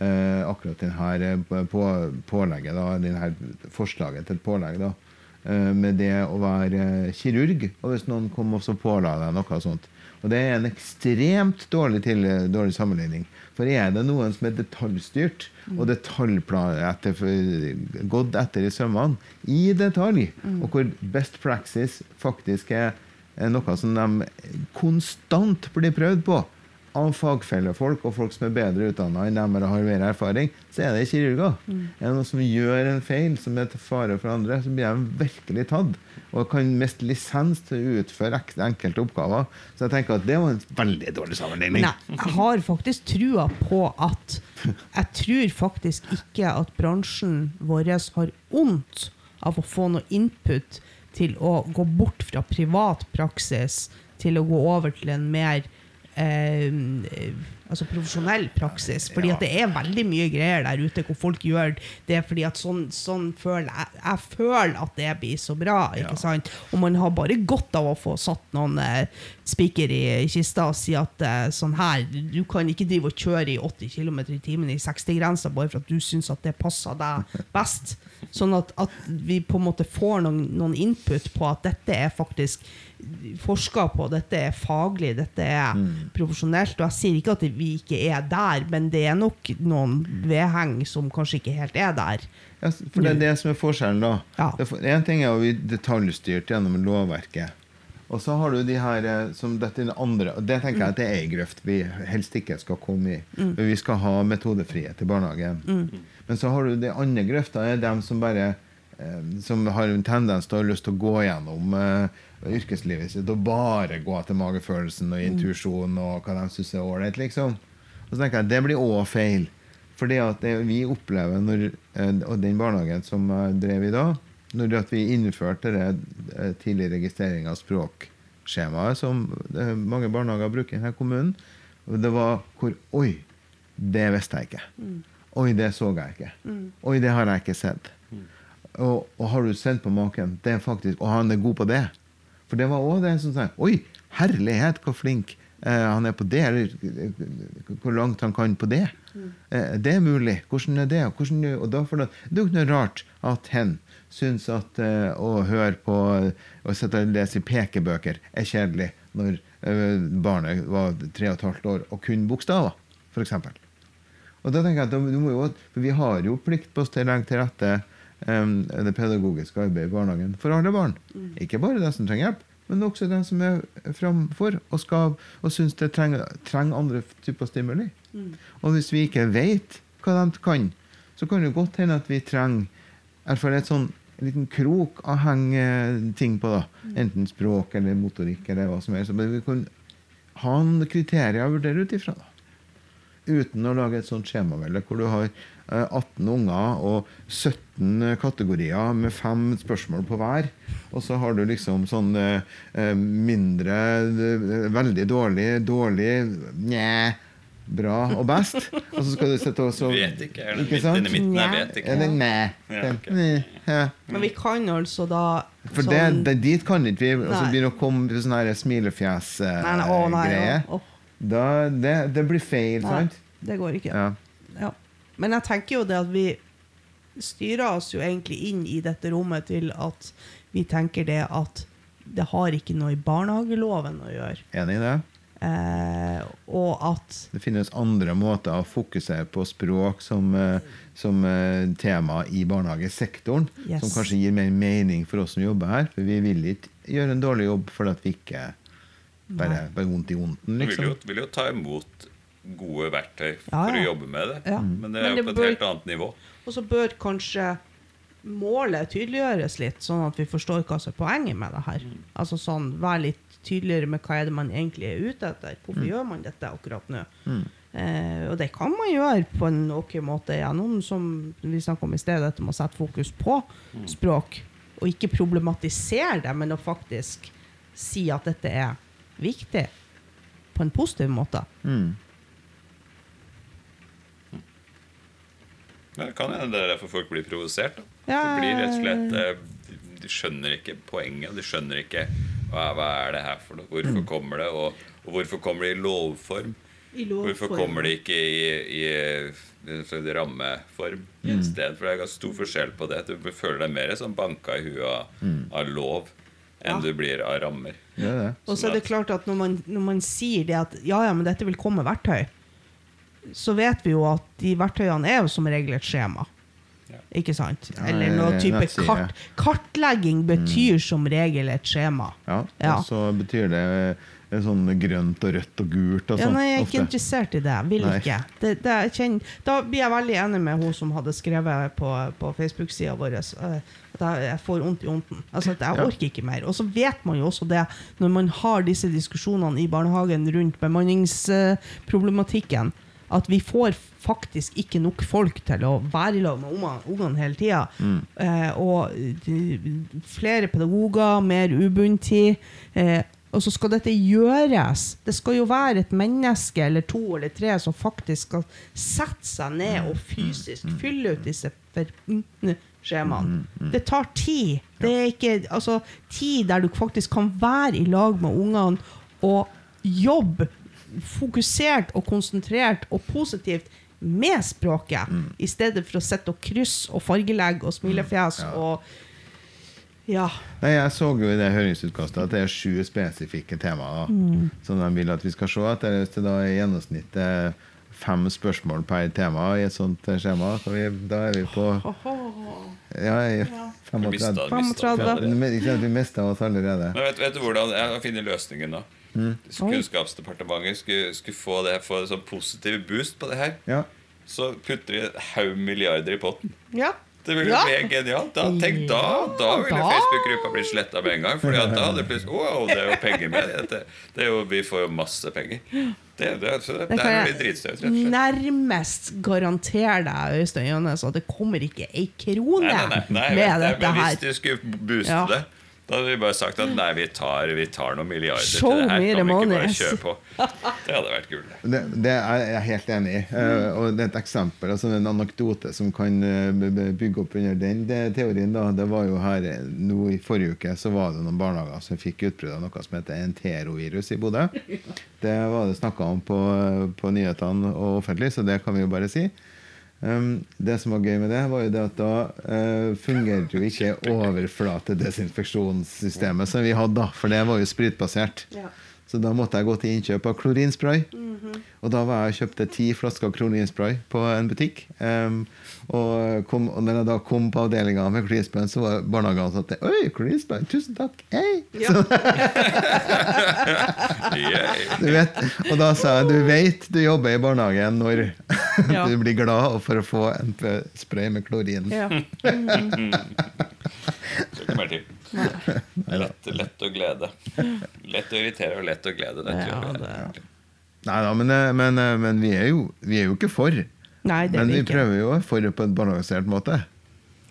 B: eh, akkurat denne på, pålegget, da, den her forslaget til et pålegg, da, eh, med det å være kirurg. Og hvis noen kom og så påla deg noe sånt. Og det er en ekstremt dårlig, til, dårlig sammenligning. For er det noen som er detaljstyrt og etter, gått etter i sømmene i detalj, og hvor best practice faktisk er noe som de konstant blir prøvd på av fagfellefolk og folk som er bedre utdanna enn dem eller har mer erfaring, så er det kirurger. Er det noen som gjør en feil som er til fare for andre, så blir de virkelig tatt. Og kan miste lisens til å utføre enkelte oppgaver. Så jeg tenker at det var en veldig dårlig sammenligning.
E: Nei, jeg har faktisk trua på at Jeg tror faktisk ikke at bransjen vår har vondt av å få noe input til å gå bort fra privat praksis til å gå over til en mer eh, Altså profesjonell praksis. Fordi
B: Ja.
E: at det er veldig mye greier der ute hvor folk gjør det fordi at sånn, sånn føler jeg, jeg føler at det blir så bra.
B: Ja.
E: sant? Og man har bare godt av å få satt noen eh, spiker i, i kista og si at eh, sånn her, du kan ikke drive og kjøre i 80 km i timen i 60-grensa bare for at du syns at det passer deg best. Sånn at, at vi på en måte får noen, noen input på at dette er faktisk forska på, dette er faglig, dette er profesjonelt. Og jeg sier ikke at vi ikke er der, men det er nok noen vedheng som kanskje ikke helt er der.
B: Ja, for det er det som er forskjellen, da.
E: Ja.
B: For- En ting er jo vi detaljstyrt gjennom lovverket. Og så har du de her eh, som dette er andre Og det tenker jeg at det er en grøft vi helst ikke skal komme i. For vi skal ha metodefrihet i barnehagen. Men så har du de andre grøfta, er dem som bare eh, som har en tendens til å ha lyst til å gå gjennom uh, yrkeslivet sitt og bare gå etter magefølelsen og intuisjon og hva de syns er ålreit, liksom. Og så tenker jeg det blir òg feil. For det vi opplever når, Og den barnehagen som jeg drev i da, når at vi innførte det eh, tidlig registrering av språkskjemaet, som eh, mange barnehager bruker i denne kommunen, det var hvor Oi, det visste jeg ikke. Oi, det så jeg ikke. Oi, det har jeg ikke sett. Og, og har du sett på maken, det er faktisk, og han er god på det. For det var òg det som sa Oi, herlighet, hvor flink eh, han er på det. Eller eh, hvor langt han kan på det. Eh, det er mulig. Hvordan er det? Hvordan, og da for det, det er jo ikke noe rart at hen syns at eh, å høre på Å sitte og lese pekebøker er kjedelig når eh, barnet var tre og et halvt år og kunne bokstaver, f.eks. Og da tenker jeg at du må jo, for Vi har jo plikt på å legge til rette det pedagogiske arbeidet i barnehagen for alle barn. Ikke bare de som trenger hjelp, men også de som er framfor og, skal, og syns det trenger, trenger andre typer stimuli. Og hvis vi ikke vet hva de kan, så kan det godt hende at vi trenger hvert fall et sånn en liten krok å henge ting på. da. Enten språk eller motorikk eller hva som helst. Men vi kan ha noen kriterier å vurdere ut ifra. uten å lage et sånt skjemavelde hvor du har eh, 18 unger og 17 kategorier med fem spørsmål på hver. Og så har du liksom sånn eh, eh, mindre eh, Veldig dårlig, dårlig, nja, bra og best. Og så skal du sette og så
C: Vet ikke. Er den
B: Ikke
C: midt midten? Jeg vet ikke.
B: Eller nei.
C: Ja, ok.
B: Nei, ja.
E: Men vi kan altså da
B: For det, det, dit kan ikke vi og så
E: begynner
B: det å komme til sånne her
E: Nei, nei, å, nei,
B: smilefjes-greier.
E: å, å,
B: Da, det, det blir feil,
E: nei,
B: sant?
E: det går ikke.
B: Ja.
E: Ja. Men jeg tenker jo det at vi styrer oss jo egentlig inn i dette rommet til at vi tenker det at det har ikke noe i barnehageloven å gjøre.
B: Enig i det?
E: Eh, og at
B: Det finnes andre måter å fokusere på språk som, eh, som eh, tema i barnehagesektoren.
E: Yes.
B: Som kanskje gir mer mening for oss som jobber her. For vi vil ikke gjøre en dårlig jobb fordi at vi ikke bare, bare vondt i vondten.
C: Liksom. Vi vil jo,
B: liksom.
C: vil jo ta imot gode verktøy for
E: ja.
C: å jobbe med det.
E: Ja.
C: Men det
E: Men
C: er
E: det
C: jo på et
E: bør-
C: helt annet nivå.
E: Og så bør kanskje målet tydeliggjøres litt, sånn at vi forstår hva som er poenget med det her. Altså sånn, Vær litt tydeligere med hva er det man egentlig er ute etter. Hvorfor gjør man dette akkurat nå? Eh, og det kan man gjøre på en ok måte gjennom, som vi snakket om i sted, dette med å sette fokus på språk. Og ikke problematisere det, men å faktisk si at dette er viktig. På en positiv måte.
B: Mm.
C: Det kan hende det er derfor folk blir provosert. da.
E: Ja,
C: blir rett og slett eh, de- De skjønner ikke poenget. De skjønner ikke hva, hva er det her for noe. Hvorfor
E: Mm.
C: kommer det, og, og hvorfor kommer det i lovform?
E: I
C: Hvorfor kommer det ikke i, i, en slags rammeform i sted? For det er ganske stor forskjell på det. Du føler deg mer som banka i huet av, av lov enn
E: Ja.
C: du blir av rammer.
B: Ja, det.
E: Og så er det klart at når man, når man sier det at ja, ja, men dette vil komme verktøy, så vet vi jo at de verktøyene er jo som regel et skjema. Ikke sant? Eller noe type
B: nettside.
E: kart. Kartlegging betyr som regel et skjema.
B: Ja. Og så betyr det eh, sånn grønt og rødt og gult og
E: Ja,
B: sånn.
E: nei, jeg er ikke
B: ofte.
E: interessert i det. Vil
B: Nei.
E: ikke. Det, det, kjenner, da blir jeg veldig enig med hun som hadde skrevet på, på Facebook-sida vår eh, at jeg, får vondt i ånden. Altså at jeg
B: Ja.
E: orker ikke mer. Og så vet man jo også det når man har disse diskusjonene i barnehagen rundt bemanningsproblematikken, at vi får faktisk ikke nok folk til å være i lag med ungene, hele tida. Eh, og de, flere pedagoger, mer ubundtid. Eh, Og så skal dette gjøres. Det skal jo være et menneske eller to eller tre som faktisk skal sette seg ned og fysisk fylle ut disse skjemaene. Det tar tid. Det er ikke altså, tid der du faktisk kan være i lag med ungene og jobbe fokusert og konsentrert og positivt med språket, i stedet for å sitte og krysse og fargelegge og smilefjes
B: Ja.
E: og Ja.
B: Nei, Jeg så jo i det høringsutkastet at det er sju spesifikke temaer mm. som de vil at vi skal se etter. Hvis det da er i gjennomsnitt er fem spørsmål per tema i et sånt eh, skjema, så vi, da er vi på ja, i
C: Du mista
B: 35.
C: det.
E: 35.
B: Men Ikke sant, vi mista oss allerede.
C: Men vet, vet du hvordan Jeg har funnet løsningen nå.
B: Mm.
C: Kunnskapsdepartementet skulle, skulle få, det, få en sånn positiv boost på det her,
B: Ja.
C: så putter vi en haug milliarder i potten.
E: ja.
C: Det ville
E: Ja.
C: bli genialt. Da, tenk da, da ville. Facebook-gruppa blitt sletta med en gang. Fordi at da hadde plutselig Wow, det er jo penger med det. Det er jo, vi får jo masse penger. Det, det, så det,
E: Det kan
C: er
E: jeg
C: dritstaute, rett og slett.
E: nærmest garantere deg, Øystein Jønnes, at det kommer ikke ei krone
C: Nei, nei, nei, nei,
E: med dette her.
C: men hvis du skulle booste
E: Ja.
C: det, da hadde vi bare sagt at nei, vi tar, vi tar noen milliarder
E: Show
C: til det her. Kan vi ikke bare kjøre på? Det hadde vært gull.
B: Det, det er jeg helt enig i. Eh, og det er et eksempel, altså en anekdote som kan eh, bygge opp under den det, teorien. da, Det var jo her eh, nå i forrige uke så var det noen barnehager som fikk utbrudd av noe som heter enterovirus i Bodø. Det var det snakka om på, på nyhetene og offentlig, så det kan vi jo bare si. Um, det som var gøy med det, var jo det at da uh, fungerte jo ikke overflatedesinfeksjonssystemet som vi hadde da, for det var jo spritbasert.
E: Ja.
B: Så da måtte jeg gå til innkjøp av klorinspray. Og da var jeg og kjøpte ti flasker klorinspray på en butikk. Um, og, kom, og når jeg da kom på avdelinga med klorinspray, så var barnehageansatte Oi, klorinspray! Tusen takk! Hei!
E: Ja.
B: Du vet, og da sa jeg du vet du jobber i barnehagen når
E: Ja.
B: du blir glad for å få en spray med klorin.
E: Ja.
C: Så ikke mer til. Lett, lett å glede. Lett å irritere og lett å glede. Det
E: Ja, det-
B: Nei da, men, eh, men, eh, men vi, er jo, vi er jo ikke for.
E: Nei, det
B: Men vi
E: vi ikke.
B: prøver jo å for på en balansert måte.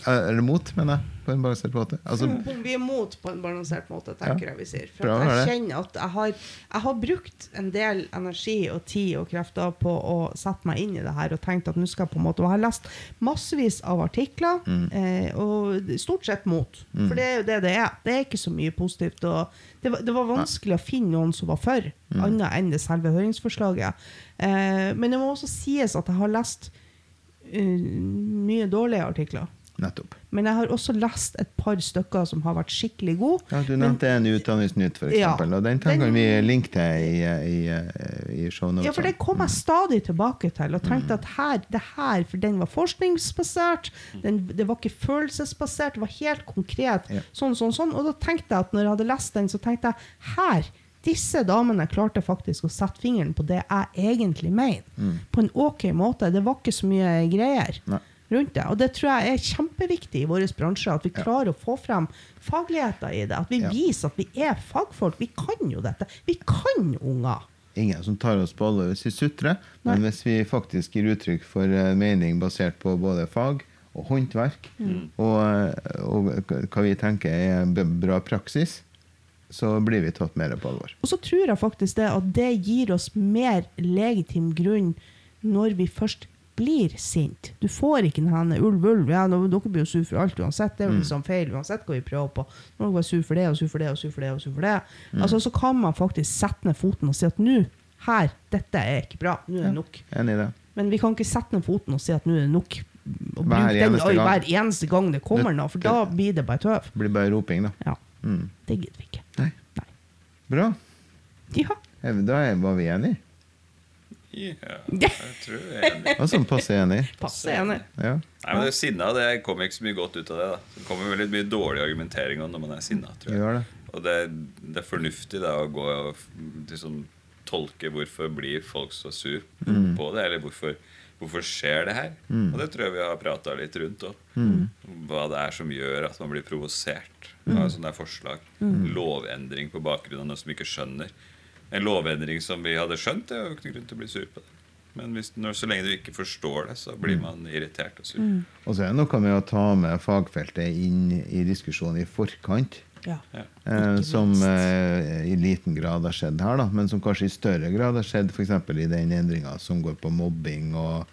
B: Eh, Eller mot, mener jeg. På en balansert måte. Altså,
E: Vi er imot på en balansert måte, tenker
B: Ja.
E: jeg vi sier. For
B: Bra,
E: jeg kjenner at jeg har, jeg har brukt en del energi og tid og krefter på å sette meg inn i det her og tenkt at nå skal jeg på en måte Og jeg har lest massevis av artikler,
B: Mm.
E: eh, og stort sett mot. For det er jo det det er. Det er ikke så mye positivt. Og det, var, det var vanskelig å finne noen som var for,
B: Mm.
E: annet enn det selve høringsforslaget. Eh, men det må også sies at jeg har lest uh, mye dårlige artikler.
B: Nettopp.
E: Men jeg har også lest et par stykker som har vært skikkelig gode.
B: Ja, du nevnte en Utdanningsnytt, for
E: Ja.
B: og den kan vi linke til i, i, i shownotene.
E: Ja, for det kom jeg stadig tilbake til, og tenkte at her, det her, for den var forskningsbasert, den, det var ikke følelsesbasert, det var helt konkret,
B: Ja.
E: sånn, sånn, sånn. Og da tenkte jeg at når jeg hadde lest den, så tenkte jeg, her, disse damene klarte faktisk å sette fingeren på det jeg egentlig mener. På en ok måte. Det var ikke så mye greier
B: Nei.
E: Rundt det. Og det tror jeg er kjempeviktig i vår bransje, at vi
B: Ja.
E: klarer å få frem fagligheter i det. At vi
B: Ja.
E: viser at vi er fagfolk. Vi kan jo dette. Vi kan unger.
B: Ingen som tar oss på alvor hvis vi sutrer, men hvis vi faktisk gir uttrykk for mening basert på både fag og håndverk,
E: Mm.
B: og, og hva vi tenker er bra praksis, så blir vi tatt mer på alvor.
E: Og så tror jeg faktisk det at det gir oss mer legitim grunn når vi først blir sint. Du får ikke denne ulv, ulv, ja, dere blir jo sur for alt uansett. Det er jo liksom feil uansett hva vi prøver på. Nå er sur for det og sur for det og sur for det. og sur for det. Altså, så kan man faktisk sette ned foten og si at nå, her, dette er ikke bra. Nå er det nok.
B: Det?
E: Men vi kan ikke sette ned foten og si at nå er det nok. Og
B: Hver
E: den
B: eneste gang.
E: hver eneste gang det kommer noe, for da blir det bare tøv.
B: Det blir bare roping, da.
E: Ja,
B: Mm.
E: det gidder vi ikke.
B: Nei.
E: Nei.
B: Bra.
E: Ja.
B: Eh, Da var vi enige.
C: Ja, jeg tror jeg er enig.
B: Sånn passe enig.
E: Passe enig.
B: Ja.
C: Nei, men det Sinna det kommer ikke så mye godt ut av det. da Det kommer veldig mye dårlig argumentering når man er sinna. tror jeg.
B: det.
C: Og det, det er fornuftig da å gå og liksom, tolke hvorfor blir folk så sur
B: Mm.
C: på det, eller hvorfor, hvorfor skjer det her. Og det tror jeg vi har prata litt rundt òg.
B: Mm.
C: Hva det er som gjør at man blir provosert
B: Mm.
C: av sånne der forslag. Lovendring på bakgrunn av noe som vi ikke skjønner. En lovendring som vi hadde skjønt, det er jo ikke noen grunn til å bli sur på det. Men hvis, når, så lenge du ikke forstår det, så
B: Mm.
C: blir man irritert og sur.
B: Og så er det noe med å ta med fagfeltet inn i diskusjonen i forkant.
E: Ja.
B: Eh, som eh, i liten grad har skjedd her, da, men som kanskje i større grad har skjedd f.eks. i den endringa som går på mobbing. og,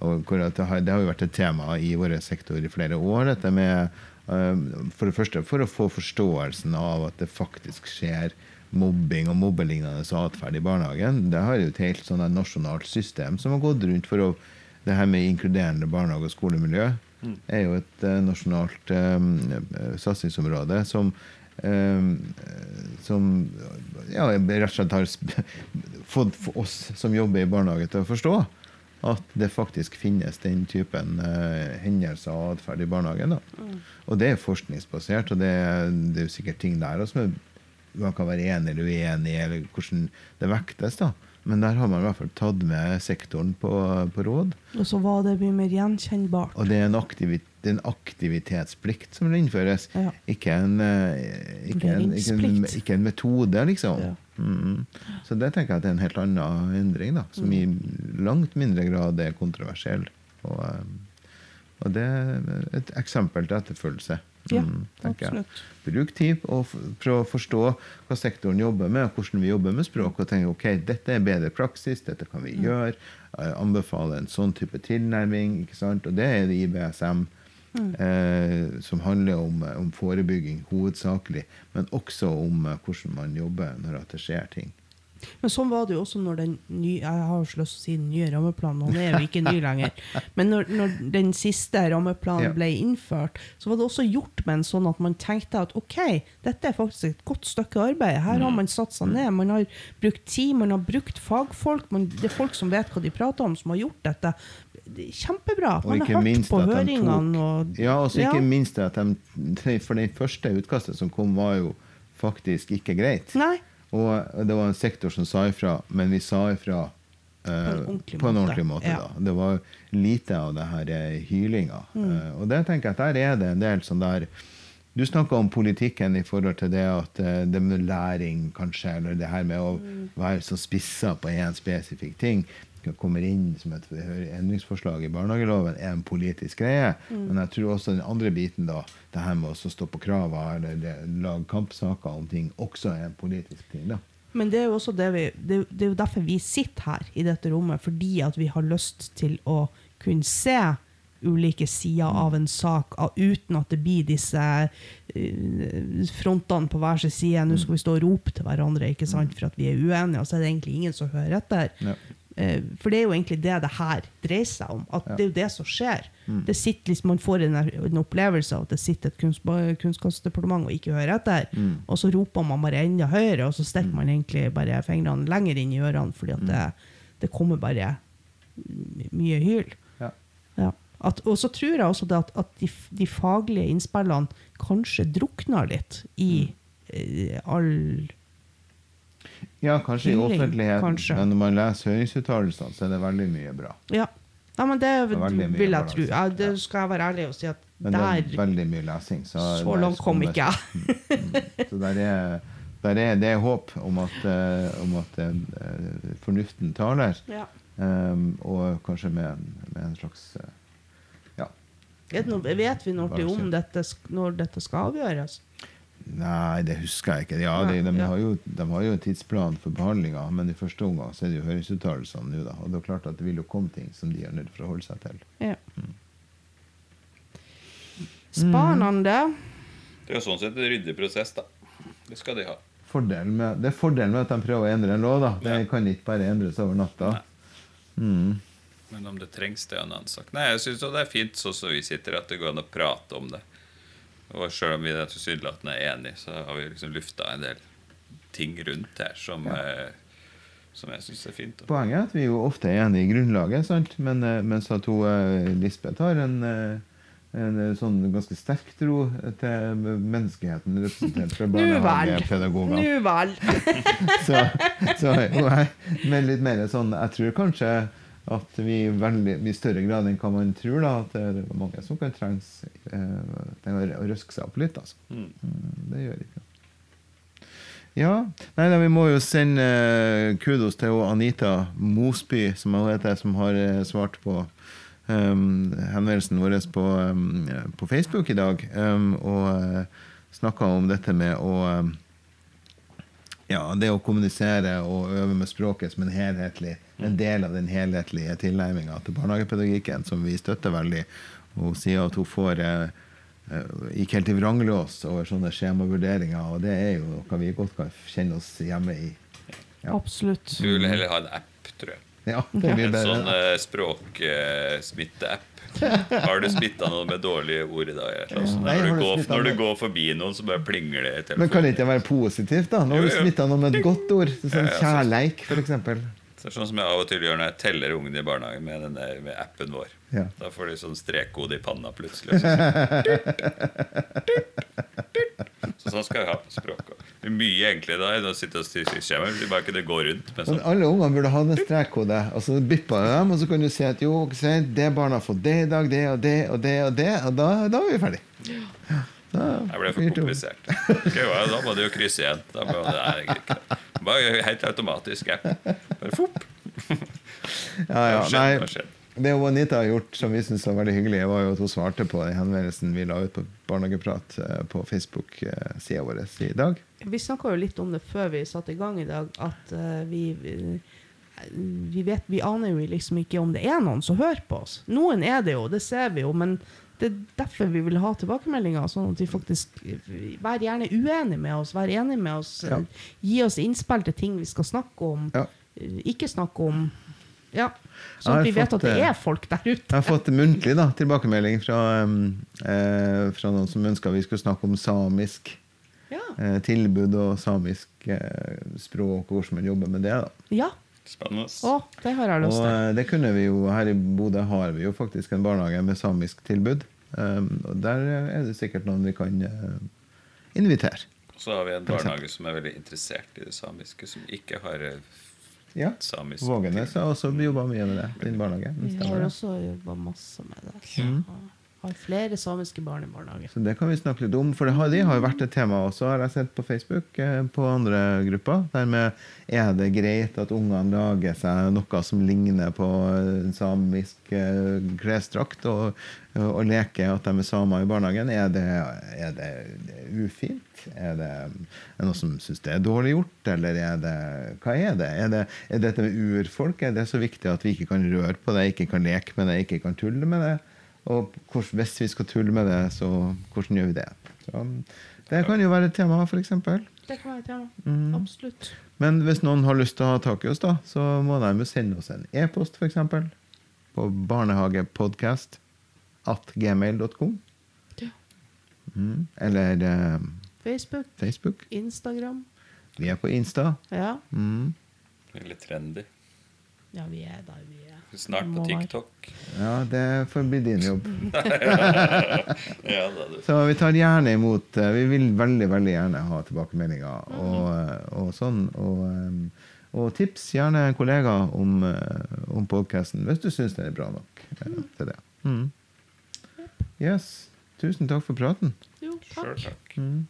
B: og hvor at det, har, det har jo vært et tema i vår sektor i flere år. dette med eh, For det første for å få forståelsen av at det faktisk skjer mobbing og mobbelignende atferd i barnehagen. Det har jo et helt sånn nasjonalt system som har gått rundt for å Det her med inkluderende barnehage- og skolemiljø er jo et uh, nasjonalt um, satsingsområde som Um, som ja, rett og slett har fått oss som jobber i barnehage, til å forstå at det faktisk finnes den typen uh, hendelser og atferd i barnehagen. Da. Og det er forskningsbasert, og det, det er jo sikkert ting der også som er- man kan være enig eller uenig eller hvordan det vektes. da. Men der har man i hvert fall tatt med sektoren på, på råd.
E: Og så var det mye mer gjenkjennbart.
B: Og det er en, aktivit, en aktivitetsplikt som innføres,
E: Ja.
B: ikke, en, eh, ikke, en, ikke, en, ikke en metode, liksom.
E: Ja.
B: Mm. Så det tenker jeg at det er en helt annen endring, da, som i
E: Mm.
B: langt mindre grad er kontroversiell. Og, eh, og det er et eksempel til etterfølgelse.
E: Ja,
B: Mm, tenker jeg. Bruk tid og prøv å forstå hva sektoren jobber med, og hvordan vi jobber med språk. Og tenke ok, dette er bedre praksis, dette kan vi gjøre. Jeg Anbefale en sånn type tilnærming. ikke sant? Og det er det IBSM. Eh, som handler om, om forebygging hovedsakelig, men også om eh, hvordan man jobber når det skjer ting.
E: Men sånn var det jo også når den nye Jeg har lyst til å si den nye rammeplanen, han er jo ikke ny lenger. Men når, når den siste rammeplanen
B: Ja.
E: ble innført, så var det også gjort med en sånn at man tenkte at ok, dette er faktisk et godt stykke arbeid. Her har man satt seg ned, man har brukt tid, man har brukt fagfolk. Man, det er folk som vet hva de prater om, som har gjort dette. Kjempebra. Man
B: ikke
E: har hørt på høringene. Og,
B: Ja, og så
E: Ja.
B: ikke minst at de For det første utkastet som kom, var jo faktisk ikke greit.
E: Nei.
B: Og det var en sektor som sa ifra, men vi sa ifra eh,
E: en ordentlig
B: på en
E: måte.
B: ordentlig måte.
E: Ja.
B: Det var lite av det her eh, hylinga.
E: Mm.
B: Eh, og det tenker jeg at der er det en del sånn der Du snakka om politikken i forhold til det at eh, det med læring, kanskje, eller det her med å
E: Mm.
B: være så spissa på én spesifikk ting kommer inn som et endringsforslag i barnehageloven, er en politisk greie.
E: Mm.
B: Men jeg tror også den andre biten, da, det her med å stå på krava eller lage kampsaker om ting, også er en politisk ting. da.
E: Men det er jo også det vi det, det er jo derfor vi sitter her i dette rommet, fordi at vi har lyst til å kunne se ulike sider av en sak uten at det blir disse eh, frontene på hver sin side. Nå skal vi stå og rope til hverandre ikke sant, for at vi er uenige, og så er det egentlig ingen som hører etter.
B: Ja.
E: Eh, For det er jo egentlig det det her dreier seg om. At Det er jo det som skjer. Det sitter liksom, man får en, en opplevelse av at det sitter et kunst, kunnskapsdepartement og ikke hører etter. Og så roper man bare enda høyere, og så stikker man egentlig bare fingrene lenger inn i ørene fordi at det, det kommer bare mye hyl.
B: Ja.
E: Ja. At, og så tror jeg også det at, at de, de faglige innspillene kanskje drukner litt i eh, all
B: Ja, kanskje i offentlighet,
E: kanskje.
B: men når man leser høringsuttalelsene, så er det veldig mye bra.
E: Ja. ja men det
B: det
E: vil jeg tro. Ja, det skal jeg være ærlig og si at
B: Men det er veldig mye lesing. Så,
E: Så langt kom ikke jeg.
B: Mm. Så der er, der er, det er håp om at, eh, om at uh, fornuften taler,
E: ja.
B: um, og kanskje med, med en slags uh, Ja.
E: vet, vi til om dette, når dette skal avgjøres?
B: Nei, det husker jeg ikke. Ja, de, de,
E: ja.
B: har jo, de har jo en tidsplan for behandlinga, men i første omgang så er det jo høringsuttalelsene nå, da. Og det er klart at det vil jo komme ting som de er nødt til å forholde seg til.
E: Ja.
B: Mm.
E: Spanende.
C: Det er jo sånn sett en ryddig prosess, da. Det skal de ha.
B: Med, det er fordelen med at de prøver å endre en lov. da. Det
C: Ja.
B: kan ikke bare endres over natta. Mm.
C: Men om det trengs, det er en annen sak. Nei, jeg syns det er fint sånn som vi sitter, at det går an å prate om det. Og selv om vi er tilsynelatende er enige, så har vi liksom lufta en del ting rundt her som, eh, som jeg syns er fint.
B: Poenget er at vi jo ofte er enige i grunnlaget, sant? men eh, mens at hun, eh, Lisbeth har en, eh, en sånn ganske sterk tro til menneskeheten representert fra barnehagepedagogene.
E: Nu vel.
B: Så, så hun er med litt mer sånn Jeg tror kanskje at vi i veldig, mye større grad enn hva man tror, da, at det er mange som kan trengs eh, å røske seg opp litt. Altså.
C: Mm.
B: Mm, det gjør ikke Ja. Nei, da, vi må jo sende eh, kudos til Anita Mosby, som hun heter, som har eh, svart på um, henvendelsen vår på, um, på Facebook i dag. Um, og uh, snakka om dette med å ja, det å kommunisere og øve med språket som en helhetlig en del av den helhetlige tilnærminga til barnehagepedagogikken, som vi støtter veldig. Hun sier at hun får eh, gikk helt i vranglås over sånne skjemavurderinger, og det er jo noe vi godt kan kjenne oss hjemme i. Ja.
E: Absolutt.
C: Du vil heller ha en app, tror jeg.
B: Ja, det blir
C: En sånn uh, språksmitteapp. Har du smitta noen med dårlige ord i dag?
B: Altså,
C: når.
B: Nei,
C: du går, når du går forbi noen, så bare plinger det i telefonen.
B: Men kan det ikke være positivt, da? Når
C: Jo,
B: du smitta noen med et godt ord. Sånn
C: Ja, ja,
B: kjærleik.
C: Så det er sånn som jeg av og til gjør når jeg teller ungene i barnehagen med, denne, med appen vår.
B: Ja.
C: Da får de sånn strekkode i panna plutselig. Så, så sånn skal vi ha på språket. Det er mye enklere da enn å sitte og styre skjemaet. Bare bare det går rundt
B: Men
C: sånn.
B: alle ungene burde ha en strekkode, og så bipper du dem, og så kan du si at jo, det barna har fått det i dag, det og det og det, og det, og da, da er vi ferdig. Da,
C: Det ble for komplisert. Okay, ja, da må du jo krysse igjen. Da må, er det. Bare helt automatisk app. Bare fopp.
B: Ja, ja, nei, det hun Anita har gjort som vi syns var veldig hyggelig, var jo at hun svarte på den henvendelsen vi la ut på Barnehageprat eh, på Facebook-sida vår i dag.
E: Vi snakka jo litt om det før vi satte i gang i dag, at eh, vi, vi vet Vi aner jo liksom ikke om det er noen som hører på oss. Noen er det jo, det ser vi jo, men det er derfor vi vil ha tilbakemeldinger. Sånn at vi faktisk Vær gjerne uenig med oss, vær enig med oss.
B: Ja.
E: Gi oss innspill til ting vi skal snakke om,
B: Ja.
E: ikke snakke om. Ja. Sånn at vi vet
B: fått,
E: at det
B: eh,
E: er folk der ute.
B: Jeg har fått muntlig da, tilbakemelding fra, eh, fra noen som ønska vi skulle snakke om samisk
E: Ja.
B: eh, tilbud og samisk eh, språk, og hvordan man jobber med det. da.
E: ja.
C: Spennende.
E: Å, det har jeg lyst til.
B: Og det kunne vi jo, Her i Bodø har vi jo faktisk en barnehage med samisk tilbud. Um, og Der er det sikkert noen vi kan uh, invitere.
C: Så har vi en barnehage som er veldig interessert i det samiske, som ikke har eh,
B: Ja,
C: samisk
B: Vågenes har også jobba mye med det. Din barnehage.
E: Vi har også jobba masse med det. Så Har flere samiske barn i barnehage.
B: Så det kan vi snakke litt om, for det har, de har jo vært et tema også, har jeg sett på Facebook, eh, på andre grupper. Dermed er det greit at ungene lager seg noe som ligner på samisk eh, klesdrakt, og, og leker at de er samer i barnehagen. Er det, er det ufint? Er det, er det noe som syns det er dårlig gjort, eller er det Hva er det? Er, det, er dette med urfolk? Er det så viktig at vi ikke kan røre på det, ikke kan leke med det, ikke kan tulle med det? Og hvordan, hvis vi skal tulle med det, så hvordan gjør vi det? Så, det kan jo være et tema, f.eks.
E: Det kan være et tema.
B: Mm.
E: Absolutt.
B: Men hvis noen har lyst til å ha tak i oss, da, så må de sende oss en e-post, f.eks. På barnehagepodkast at gmail.com.
E: Ja.
B: Mm. Eller eh,
E: Facebook,
B: Facebook.
E: Instagram.
B: Vi er på Insta.
E: Ja.
B: Mm.
C: Er trendy.
E: Ja, vi er der vi er.
C: Snart på. TikTok.
B: Ja, det får bli din jobb.
C: Ja.
B: Så vi tar gjerne imot eh, Vi vil veldig veldig gjerne ha tilbakemeldinger og, eh, og sånn. Og, og tips gjerne en kollega om, eh, om podkasten hvis du syns den er bra nok eh, til det. Mm. Yes. Tusen takk for praten.
E: Jo, takk.
C: Sjøl takk.
B: Mm.